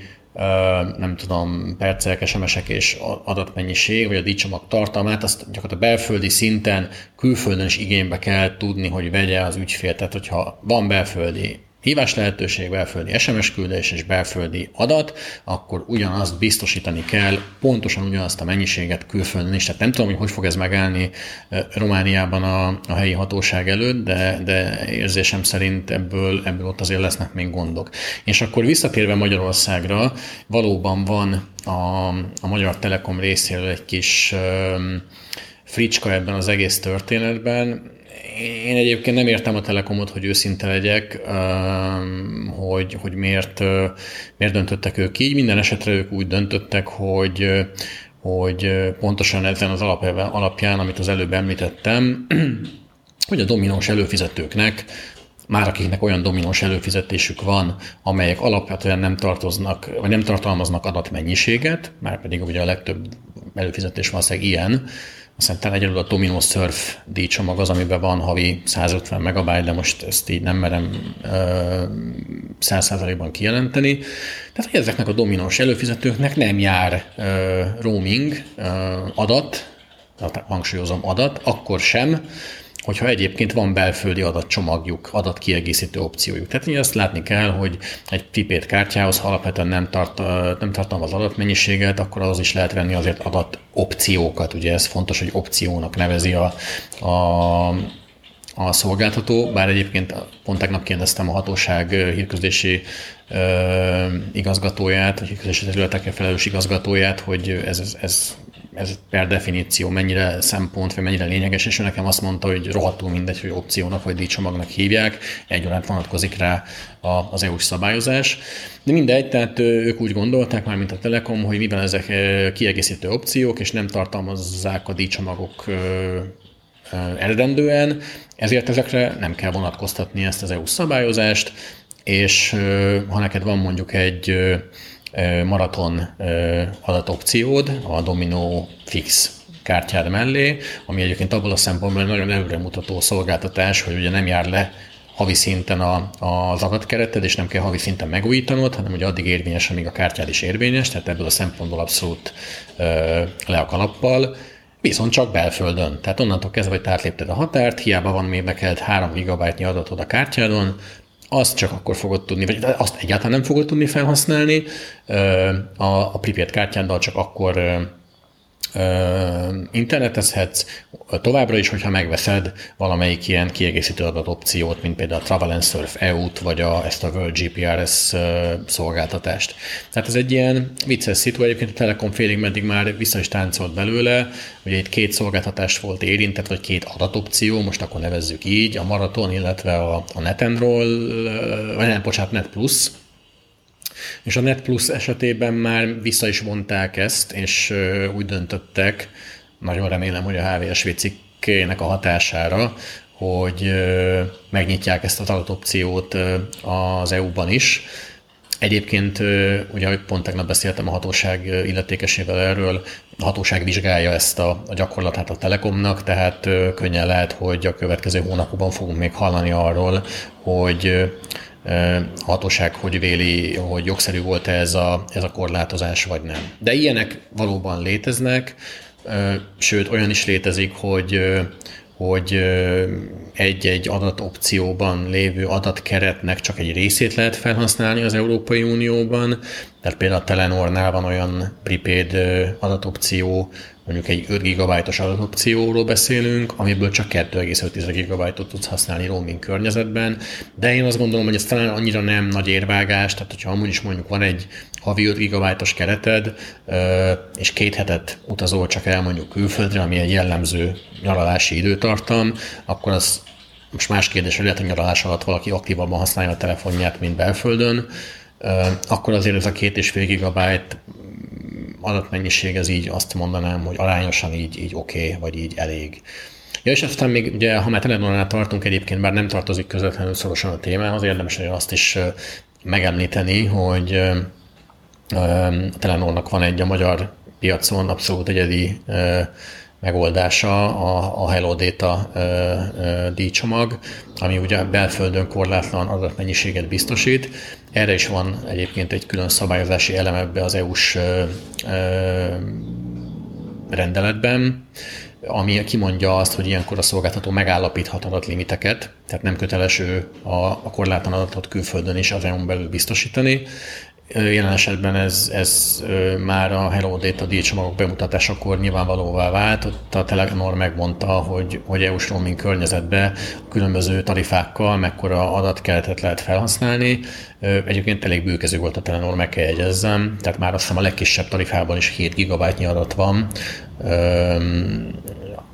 nem tudom, percek, SMS-ek és adatmennyiség, vagy a díjcsomag tartalmát, azt gyakorlatilag belföldi szinten, külföldön is igénybe kell tudni, hogy vegye az ügyfél. Tehát, hogyha van belföldi hívás lehetőség, belföldi SMS küldés és belföldi adat, akkor ugyanazt biztosítani kell, pontosan ugyanazt a mennyiséget külföldön is. Tehát nem tudom, hogy hogy fog ez megállni Romániában a, a helyi hatóság előtt, de, de érzésem szerint ebből, ebből ott azért lesznek még gondok. És akkor visszatérve Magyarországra, valóban van a, a Magyar Telekom részéről egy kis fricska ebben az egész történetben. Én egyébként nem értem a Telekomot, hogy őszinte legyek, hogy, hogy miért, miért döntöttek ők így. Minden esetre ők úgy döntöttek, hogy, hogy pontosan ezen az alapján, amit az előbb említettem, hogy a dominós előfizetőknek már akiknek olyan dominós előfizetésük van, amelyek alapvetően nem tartoznak, vagy nem tartalmaznak adatmennyiséget, már pedig ugye a legtöbb előfizetés valószínűleg ilyen, Szerintem egyedül a Domino Surf díjcsomag az, amiben van havi 150 megabyte, de most ezt így nem merem százszázalékban kijelenteni. Tehát, hogy ezeknek a dominós előfizetőknek nem jár ö, roaming ö, adat, hangsúlyozom adat, akkor sem, hogyha egyébként van belföldi adatcsomagjuk, adatkiegészítő opciójuk. Tehát azt látni kell, hogy egy tipét kártyához, ha alapvetően nem, tart, nem tartalmaz adatmennyiséget, akkor az is lehet venni azért adat opciókat. Ugye ez fontos, hogy opciónak nevezi a, a a szolgáltató, bár egyébként pont tegnap kérdeztem a hatóság hírközlési ö, igazgatóját, vagy hírközlési területekre felelős igazgatóját, hogy ez, ez, ez ez per definíció mennyire szempont, vagy mennyire lényeges, és ő nekem azt mondta, hogy rohadtul mindegy, hogy opciónak vagy díjcsomagnak hívják, egyaránt vonatkozik rá az EU-s szabályozás. De mindegy, tehát ők úgy gondolták már, mint a Telekom, hogy mivel ezek kiegészítő opciók, és nem tartalmazzák a díjcsomagok eredendően, ezért ezekre nem kell vonatkoztatni ezt az EU szabályozást, és ha neked van mondjuk egy maraton adatopciód, a Domino Fix kártyád mellé, ami egyébként abból a szempontból egy nagyon előremutató szolgáltatás, hogy ugye nem jár le havi szinten a, az adatkereted, és nem kell havi szinten megújítanod, hanem ugye addig érvényes, amíg a kártyád is érvényes, tehát ebből a szempontból abszolút ö, le a kalappal, viszont csak belföldön. Tehát onnantól kezdve, hogy átlépted a határt, hiába van még neked 3 GB adatod a kártyádon, azt csak akkor fogod tudni, vagy azt egyáltalán nem fogod tudni felhasználni, a, a prepaid kártyáddal csak akkor internetezhetsz, továbbra is, hogyha megveszed valamelyik ilyen kiegészítő adatopciót, mint például a Travel and Surf EU-t, vagy a, ezt a World GPRS szolgáltatást. Tehát ez egy ilyen vicces szitu, egyébként a Telekom félig meddig már vissza is táncolt belőle, ugye itt két szolgáltatás volt érintett, vagy két adatopció, most akkor nevezzük így, a Maraton, illetve a, a NetEnroll, vagy nem, bocsánat, Net Plus, és a Net Plus esetében már vissza is vonták ezt, és úgy döntöttek, nagyon remélem, hogy a HVSV cikkének a hatására, hogy megnyitják ezt az adatopciót az EU-ban is. Egyébként, ugye pont tegnap beszéltem a hatóság illetékesével erről, a hatóság vizsgálja ezt a, a gyakorlatát a Telekomnak, tehát könnyen lehet, hogy a következő hónapokban fogunk még hallani arról, hogy hatóság hogy véli, hogy jogszerű volt ez a, ez a korlátozás, vagy nem. De ilyenek valóban léteznek, sőt olyan is létezik, hogy hogy egy-egy adatopcióban lévő adatkeretnek csak egy részét lehet felhasználni az Európai Unióban. Tehát például a Telenornál van olyan prepaid adatopció, mondjuk egy 5 GB-os adatopcióról beszélünk, amiből csak 2,5 GB-ot tudsz használni roaming környezetben, de én azt gondolom, hogy ez talán annyira nem nagy érvágás, tehát hogyha amúgy is mondjuk van egy havi 5 GB-os kereted, és két hetet utazol csak el mondjuk külföldre, ami egy jellemző nyaralási időtartam, akkor az most más kérdés, hogy lehet, hogy nyaralás alatt valaki aktívabban használja a telefonját, mint belföldön, akkor azért ez a két és fél gigabyte adatmennyiség, ez így azt mondanám, hogy arányosan így, így oké, okay, vagy így elég. Ja, és aztán még, ugye, ha már Telenor-nál tartunk egyébként, bár nem tartozik közvetlenül szorosan a témához, érdemes azt is megemlíteni, hogy a Telenornak van egy a magyar piacon abszolút egyedi megoldása a, a Hello Data díjcsomag, ami ugye belföldön korlátlan adatmennyiséget biztosít. Erre is van egyébként egy külön szabályozási elem ebbe az EU-s rendeletben, ami kimondja azt, hogy ilyenkor a szolgáltató megállapíthat adatlimiteket, tehát nem köteles ő a, a korlátlan adatot külföldön is az EU-n belül biztosítani, Jelen esetben ez, ez már a Hello Data díjcsomagok bemutatásakor nyilvánvalóvá vált. Ott a Telenor megmondta, hogy, hogy EU-s roaming környezetben különböző tarifákkal mekkora adatkeletet lehet felhasználni. Egyébként elég bőkező volt a Telenor, meg kell jegyezzem. Tehát már azt hiszem a legkisebb tarifában is 7 GB adat van,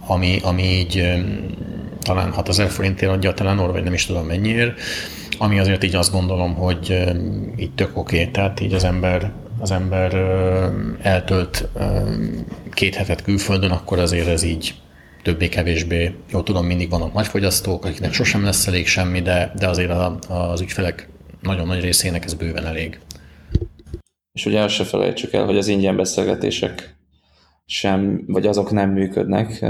ami, ami így talán 6000 forintért adja a Telenor, vagy nem is tudom mennyiért ami azért így azt gondolom, hogy így tök oké, okay. tehát így az ember, az ember eltölt két hetet külföldön, akkor azért ez így többé-kevésbé, jó tudom, mindig vannak nagy fogyasztók, akiknek sosem lesz elég semmi, de, de azért a, az ügyfelek nagyon nagy részének ez bőven elég. És ugye azt se felejtsük el, hogy az ingyen beszélgetések sem, vagy azok nem működnek.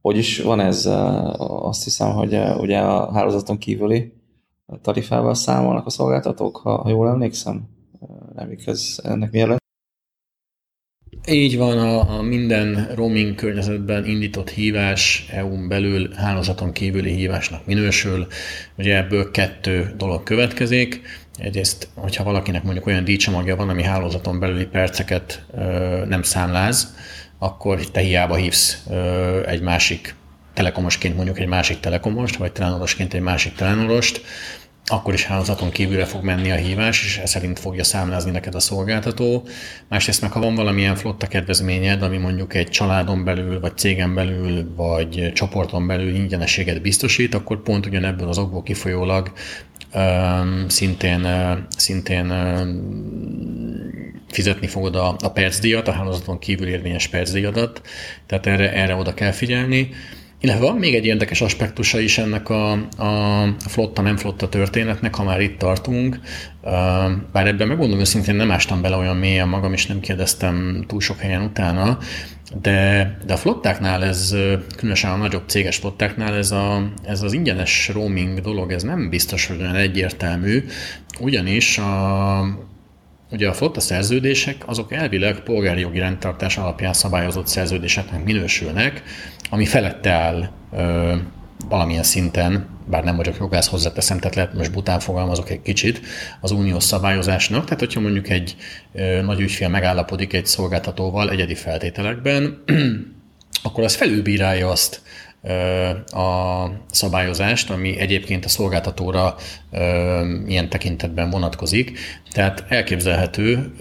Hogy is van ez, azt hiszem, hogy ugye a hálózaton kívüli tarifával számolnak a szolgáltatók, ha, ha jól emlékszem. Nem igaz, ennek mi lett? Így van, a, a minden roaming környezetben indított hívás EU-n belül hálózaton kívüli hívásnak minősül. Ugye ebből kettő dolog következik. Egyrészt, hogyha valakinek mondjuk olyan díjcsomagja van, ami hálózaton belüli perceket ö, nem számláz, akkor te hiába hívsz ö, egy másik telekomosként mondjuk egy másik telekomost, vagy telenorosként egy másik telenorost, akkor is hálózaton kívülre fog menni a hívás, és ez szerint fogja számlázni neked a szolgáltató. Másrészt meg, ha van valamilyen flotta kedvezményed, ami mondjuk egy családon belül, vagy cégen belül, vagy csoporton belül ingyenességet biztosít, akkor pont ugyanebből az okból kifolyólag szintén, szintén fizetni fogod a, a percdíjat, a hálózaton kívül érvényes percdíjadat, tehát erre, erre oda kell figyelni. Illetve van még egy érdekes aspektusa is ennek a, a flotta-nem flotta történetnek, ha már itt tartunk. Bár ebben megmondom őszintén, nem ástam bele olyan mélyen magam, és nem kérdeztem túl sok helyen utána, de, de a flottáknál ez, különösen a nagyobb céges flottáknál ez, a, ez az ingyenes roaming dolog, ez nem biztos, hogy olyan egyértelmű, ugyanis a, Ugye a flotta szerződések azok elvileg polgári jogi rendtartás alapján szabályozott szerződéseknek minősülnek, ami felette áll ö, valamilyen szinten, bár nem vagyok jogász, hozzáteszem, tehát lehet most bután fogalmazok egy kicsit, az uniós szabályozásnak. Tehát, hogyha mondjuk egy ö, nagy ügyfél megállapodik egy szolgáltatóval egyedi feltételekben, akkor az felülbírálja azt, a szabályozást, ami egyébként a szolgáltatóra ilyen tekintetben vonatkozik. Tehát elképzelhető,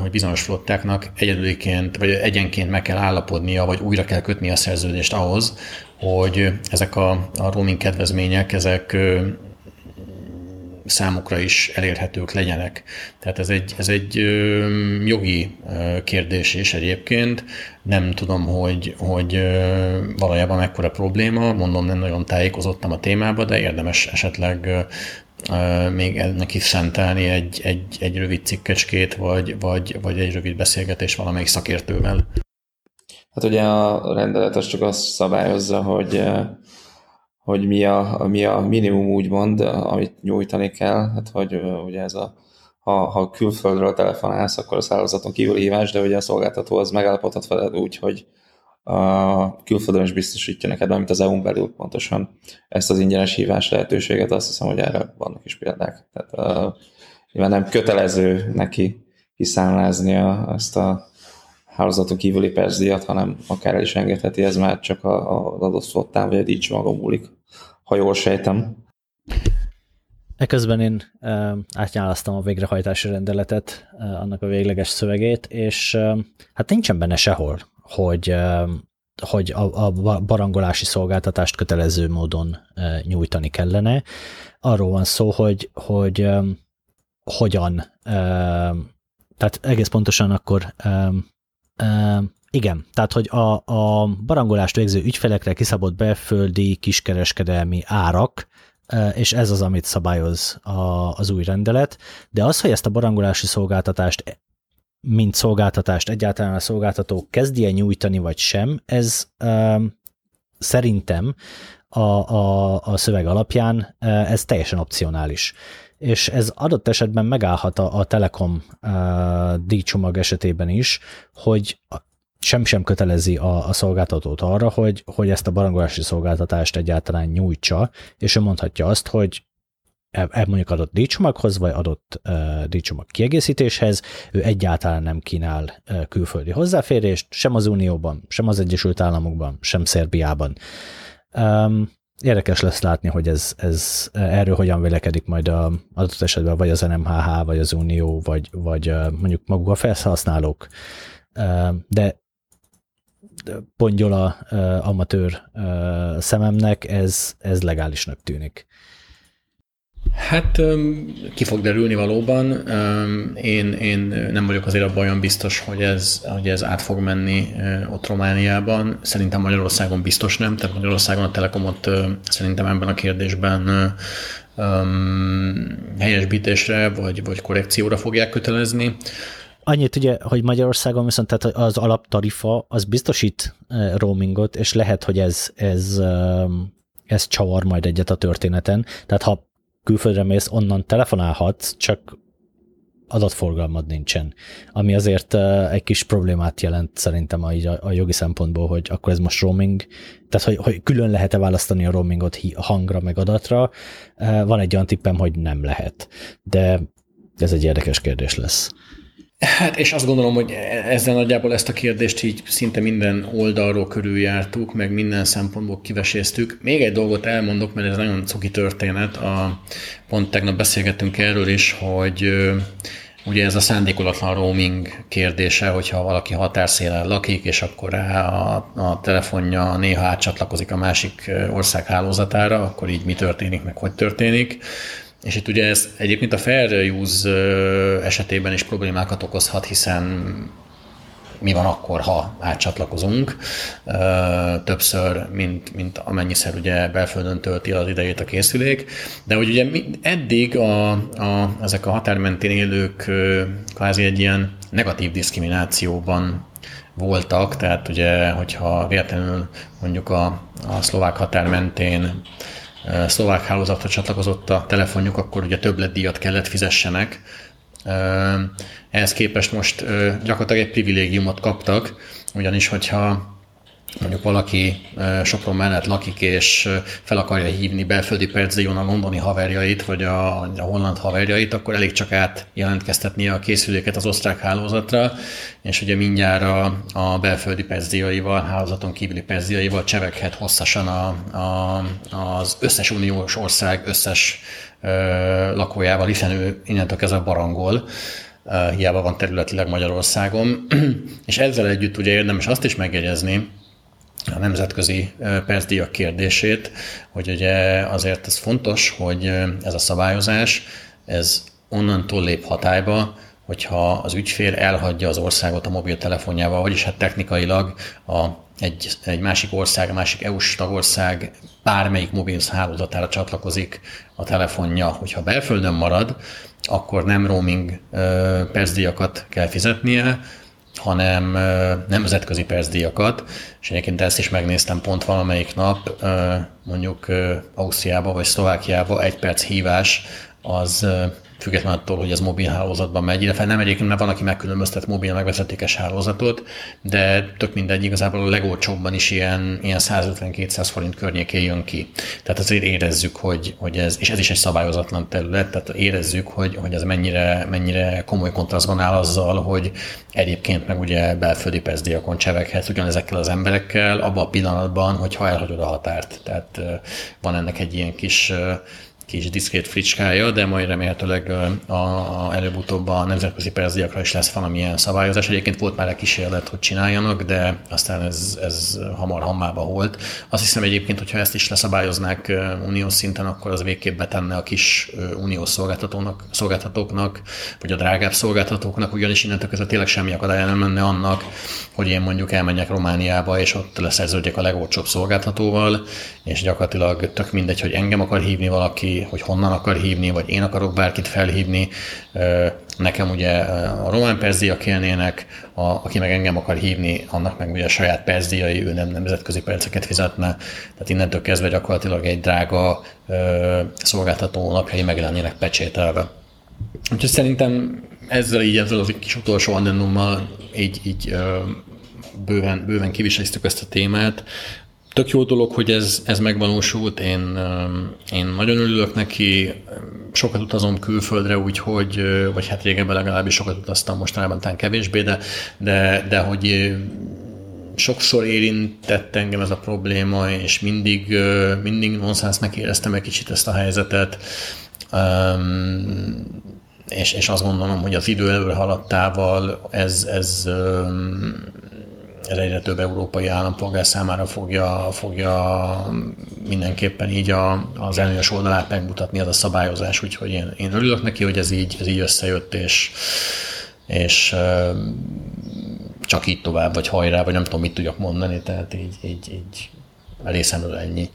hogy bizonyos flottáknak egyedüliként, vagy egyenként meg kell állapodnia, vagy újra kell kötni a szerződést ahhoz, hogy ezek a, a roaming kedvezmények, ezek számukra is elérhetők legyenek. Tehát ez egy, ez egy jogi kérdés is egyébként. Nem tudom, hogy, hogy valójában mekkora probléma, mondom, nem nagyon tájékozottam a témába, de érdemes esetleg még ennek is szentelni egy, egy, egy rövid cikkecskét, vagy, vagy, vagy egy rövid beszélgetés valamelyik szakértővel. Hát ugye a rendelet az csak azt szabályozza, hogy hogy mi a, mi a minimum úgymond, amit nyújtani kell, hát hogy ugye ez a ha, ha külföldről telefonálsz, akkor a szállózaton kívül hívás, de ugye a szolgáltató az megállapodhat veled úgy, hogy a külföldön is biztosítja neked, mint az EU-n belül pontosan ezt az ingyenes hívás lehetőséget, azt hiszem, hogy erre vannak is példák. Tehát uh, nyilván nem kötelező neki kiszámláznia ezt a hálózaton kívüli percdíjat, hanem akár el is engedheti, ez már csak az adott flottán, vagy a maga múlik, ha jól sejtem. Eközben én átnyálasztam a végrehajtási rendeletet, annak a végleges szövegét, és hát nincsen benne sehol, hogy, hogy a, a barangolási szolgáltatást kötelező módon nyújtani kellene. Arról van szó, hogy, hogy hogyan, tehát egész pontosan akkor igen, tehát hogy a, a barangolást végző ügyfelekre kiszabott belföldi kiskereskedelmi árak és ez az, amit szabályoz a, az új rendelet, de az, hogy ezt a barangolási szolgáltatást mint szolgáltatást egyáltalán a szolgáltató kezdje nyújtani, vagy sem, ez um, szerintem a, a, a szöveg alapján ez teljesen opcionális. És ez adott esetben megállhat a, a Telekom uh, díjcsomag esetében is, hogy sem sem kötelezi a, a szolgáltatót arra, hogy, hogy ezt a barangolási szolgáltatást egyáltalán nyújtsa, és ő mondhatja azt, hogy e, e mondjuk adott díjcsomaghoz, vagy adott uh, díjcsomag kiegészítéshez, ő egyáltalán nem kínál uh, külföldi hozzáférést, sem az Unióban, sem az Egyesült Államokban, sem Szerbiában. Um, érdekes lesz látni, hogy ez, ez erről hogyan vélekedik majd a, adott esetben vagy az NMHH, vagy az Unió, vagy, vagy mondjuk maguk a felhasználók. De pongyola uh, amatőr szememnek ez, ez legálisnak tűnik. Hát ki fog derülni valóban. Én, én nem vagyok azért abban olyan biztos, hogy ez, hogy ez át fog menni ott Romániában. Szerintem Magyarországon biztos nem, tehát Magyarországon a Telekomot szerintem ebben a kérdésben helyesbítésre vagy, vagy korrekcióra fogják kötelezni. Annyit ugye, hogy Magyarországon viszont tehát az alaptarifa az biztosít roamingot, és lehet, hogy ez, ez, ez csavar majd egyet a történeten. Tehát ha külföldre mész, onnan telefonálhatsz, csak adatforgalmad nincsen, ami azért egy kis problémát jelent szerintem a, a, jogi szempontból, hogy akkor ez most roaming, tehát hogy, hogy külön lehet-e választani a roamingot hangra meg adatra. Van egy olyan tippem, hogy nem lehet, de ez egy érdekes kérdés lesz. Hát, és azt gondolom, hogy ezzel nagyjából ezt a kérdést így szinte minden oldalról körüljártuk, meg minden szempontból kiveséztük. Még egy dolgot elmondok, mert ez nagyon cuki történet. A, pont tegnap beszélgettünk erről is, hogy ugye ez a szándékolatlan roaming kérdése, hogyha valaki határszélen lakik, és akkor rá a, a telefonja néha átcsatlakozik a másik ország hálózatára, akkor így mi történik, meg hogy történik. És itt ugye ez egyébként a fair use esetében is problémákat okozhat, hiszen mi van akkor, ha átcsatlakozunk többször, mint, mint amennyiszer ugye belföldön tölti az idejét a készülék. De hogy ugye eddig a, a, ezek a határmentén élők kvázi egy ilyen negatív diszkriminációban voltak, tehát ugye, hogyha véletlenül mondjuk a, a szlovák határ mentén szlovák hálózatra csatlakozott a telefonjuk, akkor ugye többletdíjat kellett fizessenek. Ehhez képest most gyakorlatilag egy privilégiumot kaptak, ugyanis hogyha mondjuk valaki Sopron mellett lakik, és fel akarja hívni belföldi percdíjon a londoni haverjait, vagy a, a holland haverjait, akkor elég csak át jelentkeztetnie a készüléket az osztrák hálózatra, és ugye mindjárt a, a belföldi percdíjaival, hálózaton kívüli percdíjaival cseveghet hosszasan a, a, az összes uniós ország összes ö, lakójával, hiszen ő innentől kezdve barangol, hiába van területileg Magyarországon, és ezzel együtt ugye érdemes azt is megjegyezni, a nemzetközi percdíjak kérdését, hogy ugye azért ez fontos, hogy ez a szabályozás, ez onnantól lép hatályba, hogyha az ügyfél elhagyja az országot a mobiltelefonjával, vagyis hát technikailag a, egy, egy másik ország, a másik EU-s tagország bármelyik mobil hálózatára csatlakozik a telefonja, hogyha belföldön marad, akkor nem roaming percdíjakat kell fizetnie, hanem nemzetközi percdíjakat, és egyébként ezt is megnéztem pont valamelyik nap, mondjuk Ausztriába vagy Szlovákiába egy perc hívás az függetlenül attól, hogy ez mobil hálózatban megy, illetve nem egyébként, mert van, aki megkülönböztet mobil megvezetékes hálózatot, de tök mindegy, igazából a legolcsóbban is ilyen, ilyen 150-200 forint környékén jön ki. Tehát azért érezzük, hogy, hogy ez, és ez is egy szabályozatlan terület, tehát érezzük, hogy, hogy ez mennyire, mennyire komoly kontrasztban áll azzal, hogy egyébként meg ugye belföldi pezdiakon cseveghetsz ugyanezekkel az emberekkel abban a pillanatban, hogyha elhagyod a határt. Tehát van ennek egy ilyen kis kis diszkrét fricskája, de majd remélhetőleg a, a, előbb-utóbb a nemzetközi perziakra is lesz valamilyen szabályozás. Egyébként volt már egy kísérlet, hogy csináljanak, de aztán ez, ez hamar hammába volt. Azt hiszem egyébként, hogyha ezt is leszabályoznák uniós szinten, akkor az végképp betenne a kis uniós szolgáltatónak, szolgáltatóknak, vagy a drágább szolgáltatóknak, ugyanis innentől kezdve tényleg semmi akadálya nem lenne annak, hogy én mondjuk elmenjek Romániába, és ott leszerződjek a legolcsóbb szolgáltatóval, és gyakorlatilag tök mindegy, hogy engem akar hívni valaki, hogy honnan akar hívni, vagy én akarok bárkit felhívni. Nekem ugye a román perziak élnének, a, aki meg engem akar hívni, annak meg ugye a saját perziai, ő nem nemzetközi perceket fizetne. Tehát innentől kezdve gyakorlatilag egy drága szolgáltató napjai meg lennének pecsételve. Úgyhogy szerintem ezzel így, ezzel az kis utolsó addendummal így, így bőven, bőven kiviseliztük ezt a témát tök jó dolog, hogy ez, ez megvalósult, én, én nagyon örülök neki, sokat utazom külföldre, úgyhogy, vagy hát régebben legalábbis sokat utaztam, mostanában talán kevésbé, de, de, de hogy sokszor érintett engem ez a probléma, és mindig, mindig nonsensnek éreztem egy kicsit ezt a helyzetet. Um, és, és azt gondolom, hogy az idő előre haladtával ez, ez ez egyre több európai állampolgár számára fogja, fogja mindenképpen így a, az előnyös oldalát megmutatni az a szabályozás, úgyhogy én, én örülök neki, hogy ez így, ez így összejött, és, és csak így tovább, vagy hajrá, vagy nem tudom, mit tudjak mondani, tehát így, így, így részemről ennyi.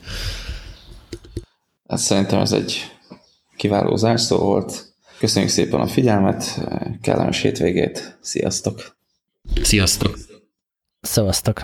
Hát szerintem ez egy kiváló zárszó volt. Köszönjük szépen a figyelmet, kellemes hétvégét, sziasztok! Sziasztok! Szevasztok!